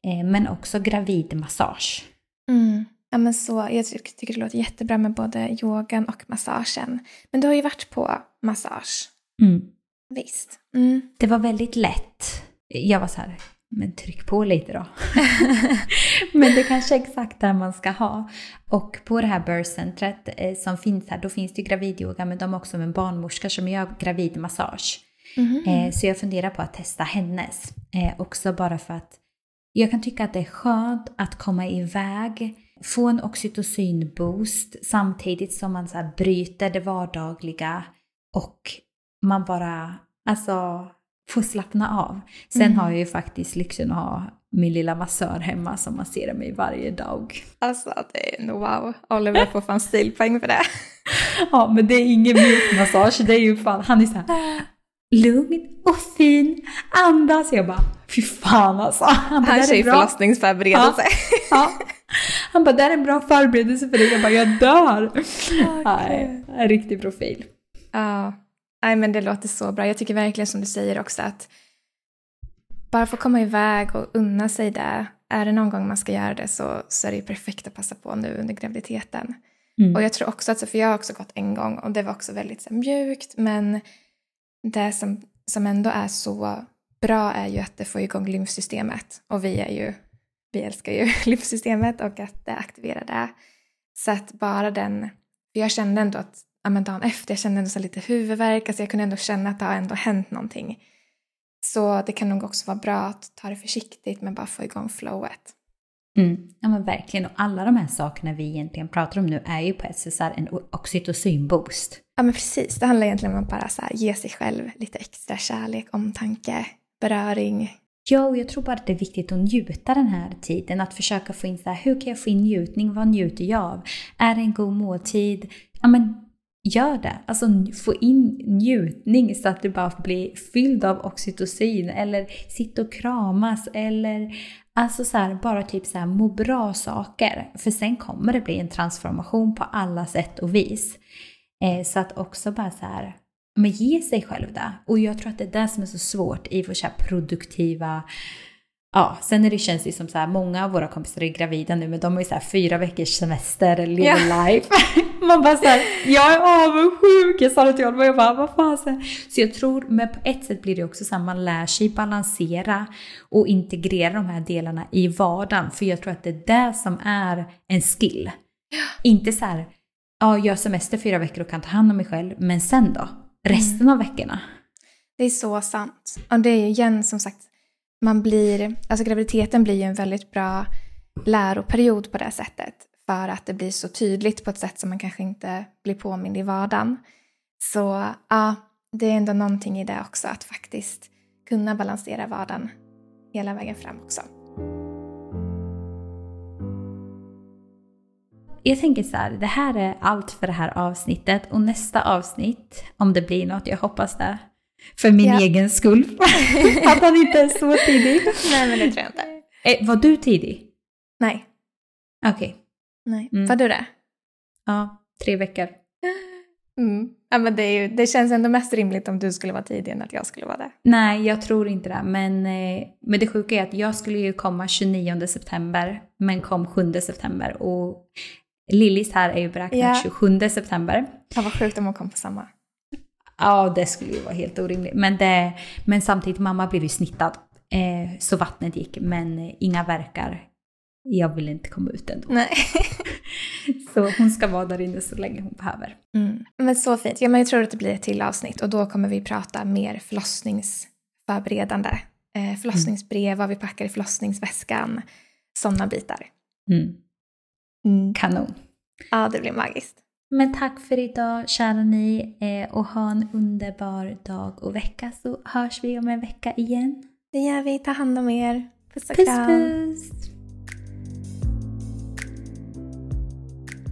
Eh, men också gravidmassage. Mm. Ja, men så, jag tycker det låter jättebra med både yogan och massagen. Men du har ju varit på massage. Mm. Visst. Mm. Det var väldigt lätt. Jag var så här, men tryck på lite då. men det kanske är exakt det man ska ha. Och på det här birthcentret eh, som finns här, då finns det gravidyoga men de har också en barnmorska som gör gravidmassage. Mm -hmm. eh, så jag funderar på att testa hennes. Eh, också bara för att jag kan tycka att det är skönt att komma iväg, få en oxytocin-boost samtidigt som man så bryter det vardagliga och man bara, alltså få slappna av. Sen mm. har jag ju faktiskt lyxen att ha min lilla massör hemma som masserar mig varje dag. Alltså det är nog wow. Oliver får fan stilpoäng för det. ja men det är ingen mjukmassage, det är ju fan, han är så här lugn och fin, andas. Jag bara, fy fan alltså. Han, han kör ju förlossningsförberedelse. Ja, ja. Han bara, det är en bra förberedelse för dig. Jag bara, jag dör. Okay. Nej, en riktig profil. Ja. Nej men det låter så bra. Jag tycker verkligen som du säger också att bara få komma iväg och unna sig det. Är det någon gång man ska göra det så, så är det ju perfekt att passa på nu under graviditeten. Mm. Och jag tror också att, för jag har också gått en gång och det var också väldigt så mjukt men det som, som ändå är så bra är ju att det får igång lymfsystemet och vi är ju, vi älskar ju lymfsystemet och att det aktiverar det. Så att bara den, för jag kände ändå att ja, men dagen efter. Jag kände ändå så lite huvudvärk, alltså jag kunde ändå känna att det har ändå hänt någonting. Så det kan nog också vara bra att ta det försiktigt men bara få igång flowet. Mm. Ja men verkligen, och alla de här sakerna vi egentligen pratar om nu är ju på sätt en oxytocin-boost. Ja men precis, det handlar egentligen om att bara så här, ge sig själv lite extra kärlek, omtanke, beröring. Ja, och jag tror bara att det är viktigt att njuta den här tiden. Att försöka få in så här, hur kan jag få in njutning? Vad njuter jag av? Är det en god måltid? Ja men gör det. Alltså få in njutning så att du bara blir fylld av oxytocin eller sitta och kramas eller alltså så här, bara typ så här må bra saker. För sen kommer det bli en transformation på alla sätt och vis. Eh, så att också bara så här, men ge sig själv det. Och jag tror att det är det som är så svårt i vår så produktiva Ja, sen är det, känns det som så här, många av våra kompisar är gravida nu, men de har ju så här fyra veckors semester, live Ja. life. Man bara så här, jag är avundsjuk! Jag sa det till honom och jag bara, vad fasen. Så jag tror, men på ett sätt blir det också så här, man lär sig balansera och integrera de här delarna i vardagen. För jag tror att det är det som är en skill. Inte så här, ja, jag har semester fyra veckor och kan ta hand om mig själv, men sen då? Resten av veckorna? Det är så sant. Och det är ju igen som sagt, man blir, alltså graviditeten blir ju en väldigt bra läroperiod på det sättet. För att det blir så tydligt på ett sätt som man kanske inte blir påmind i vardagen. Så ja, det är ändå någonting i det också, att faktiskt kunna balansera vardagen hela vägen fram också. Jag tänker så här, det här är allt för det här avsnittet och nästa avsnitt, om det blir något, jag hoppas det, för min Ja. egen skull, att han inte är så tidig. Nej, men det tror jag inte. Eh, var du tidig? Nej. Okej, Nej. Mm. Var du det? ja, tre veckor. Mm. Ja, men det, ju, det känns ändå mest rimligt om du skulle vara tidig än att jag skulle vara det. Nej, jag tror inte det. Men, eh, men det sjuka är att jag skulle ju komma 29 september, men kom 7 september. Och Lillis här är ju beräknat Ja. 27 september. Ja, vad sjukt om hon kom på samma. Ja, det skulle ju vara helt orimligt. Men, det, men samtidigt, mamma blev ju snittad. Eh, så vattnet gick, men inga verkar. Jag vill inte komma ut ändå. Nej. Så hon ska vara där inne så länge hon behöver. Mm. Men så fint. Ja, men jag tror att det blir ett till avsnitt och då kommer vi prata mer förlossningsförberedande. Eh, förlossningsbrev, vad vi packar i förlossningsväskan, sådana bitar. Mm. Kanon. Ja, det blir magiskt. Men tack för idag kära ni eh, och ha en underbar dag och vecka så hörs vi om en vecka igen. Det gör vi. Ta hand om er. Puss och Puss kram. puss!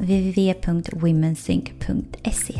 www.womensync.se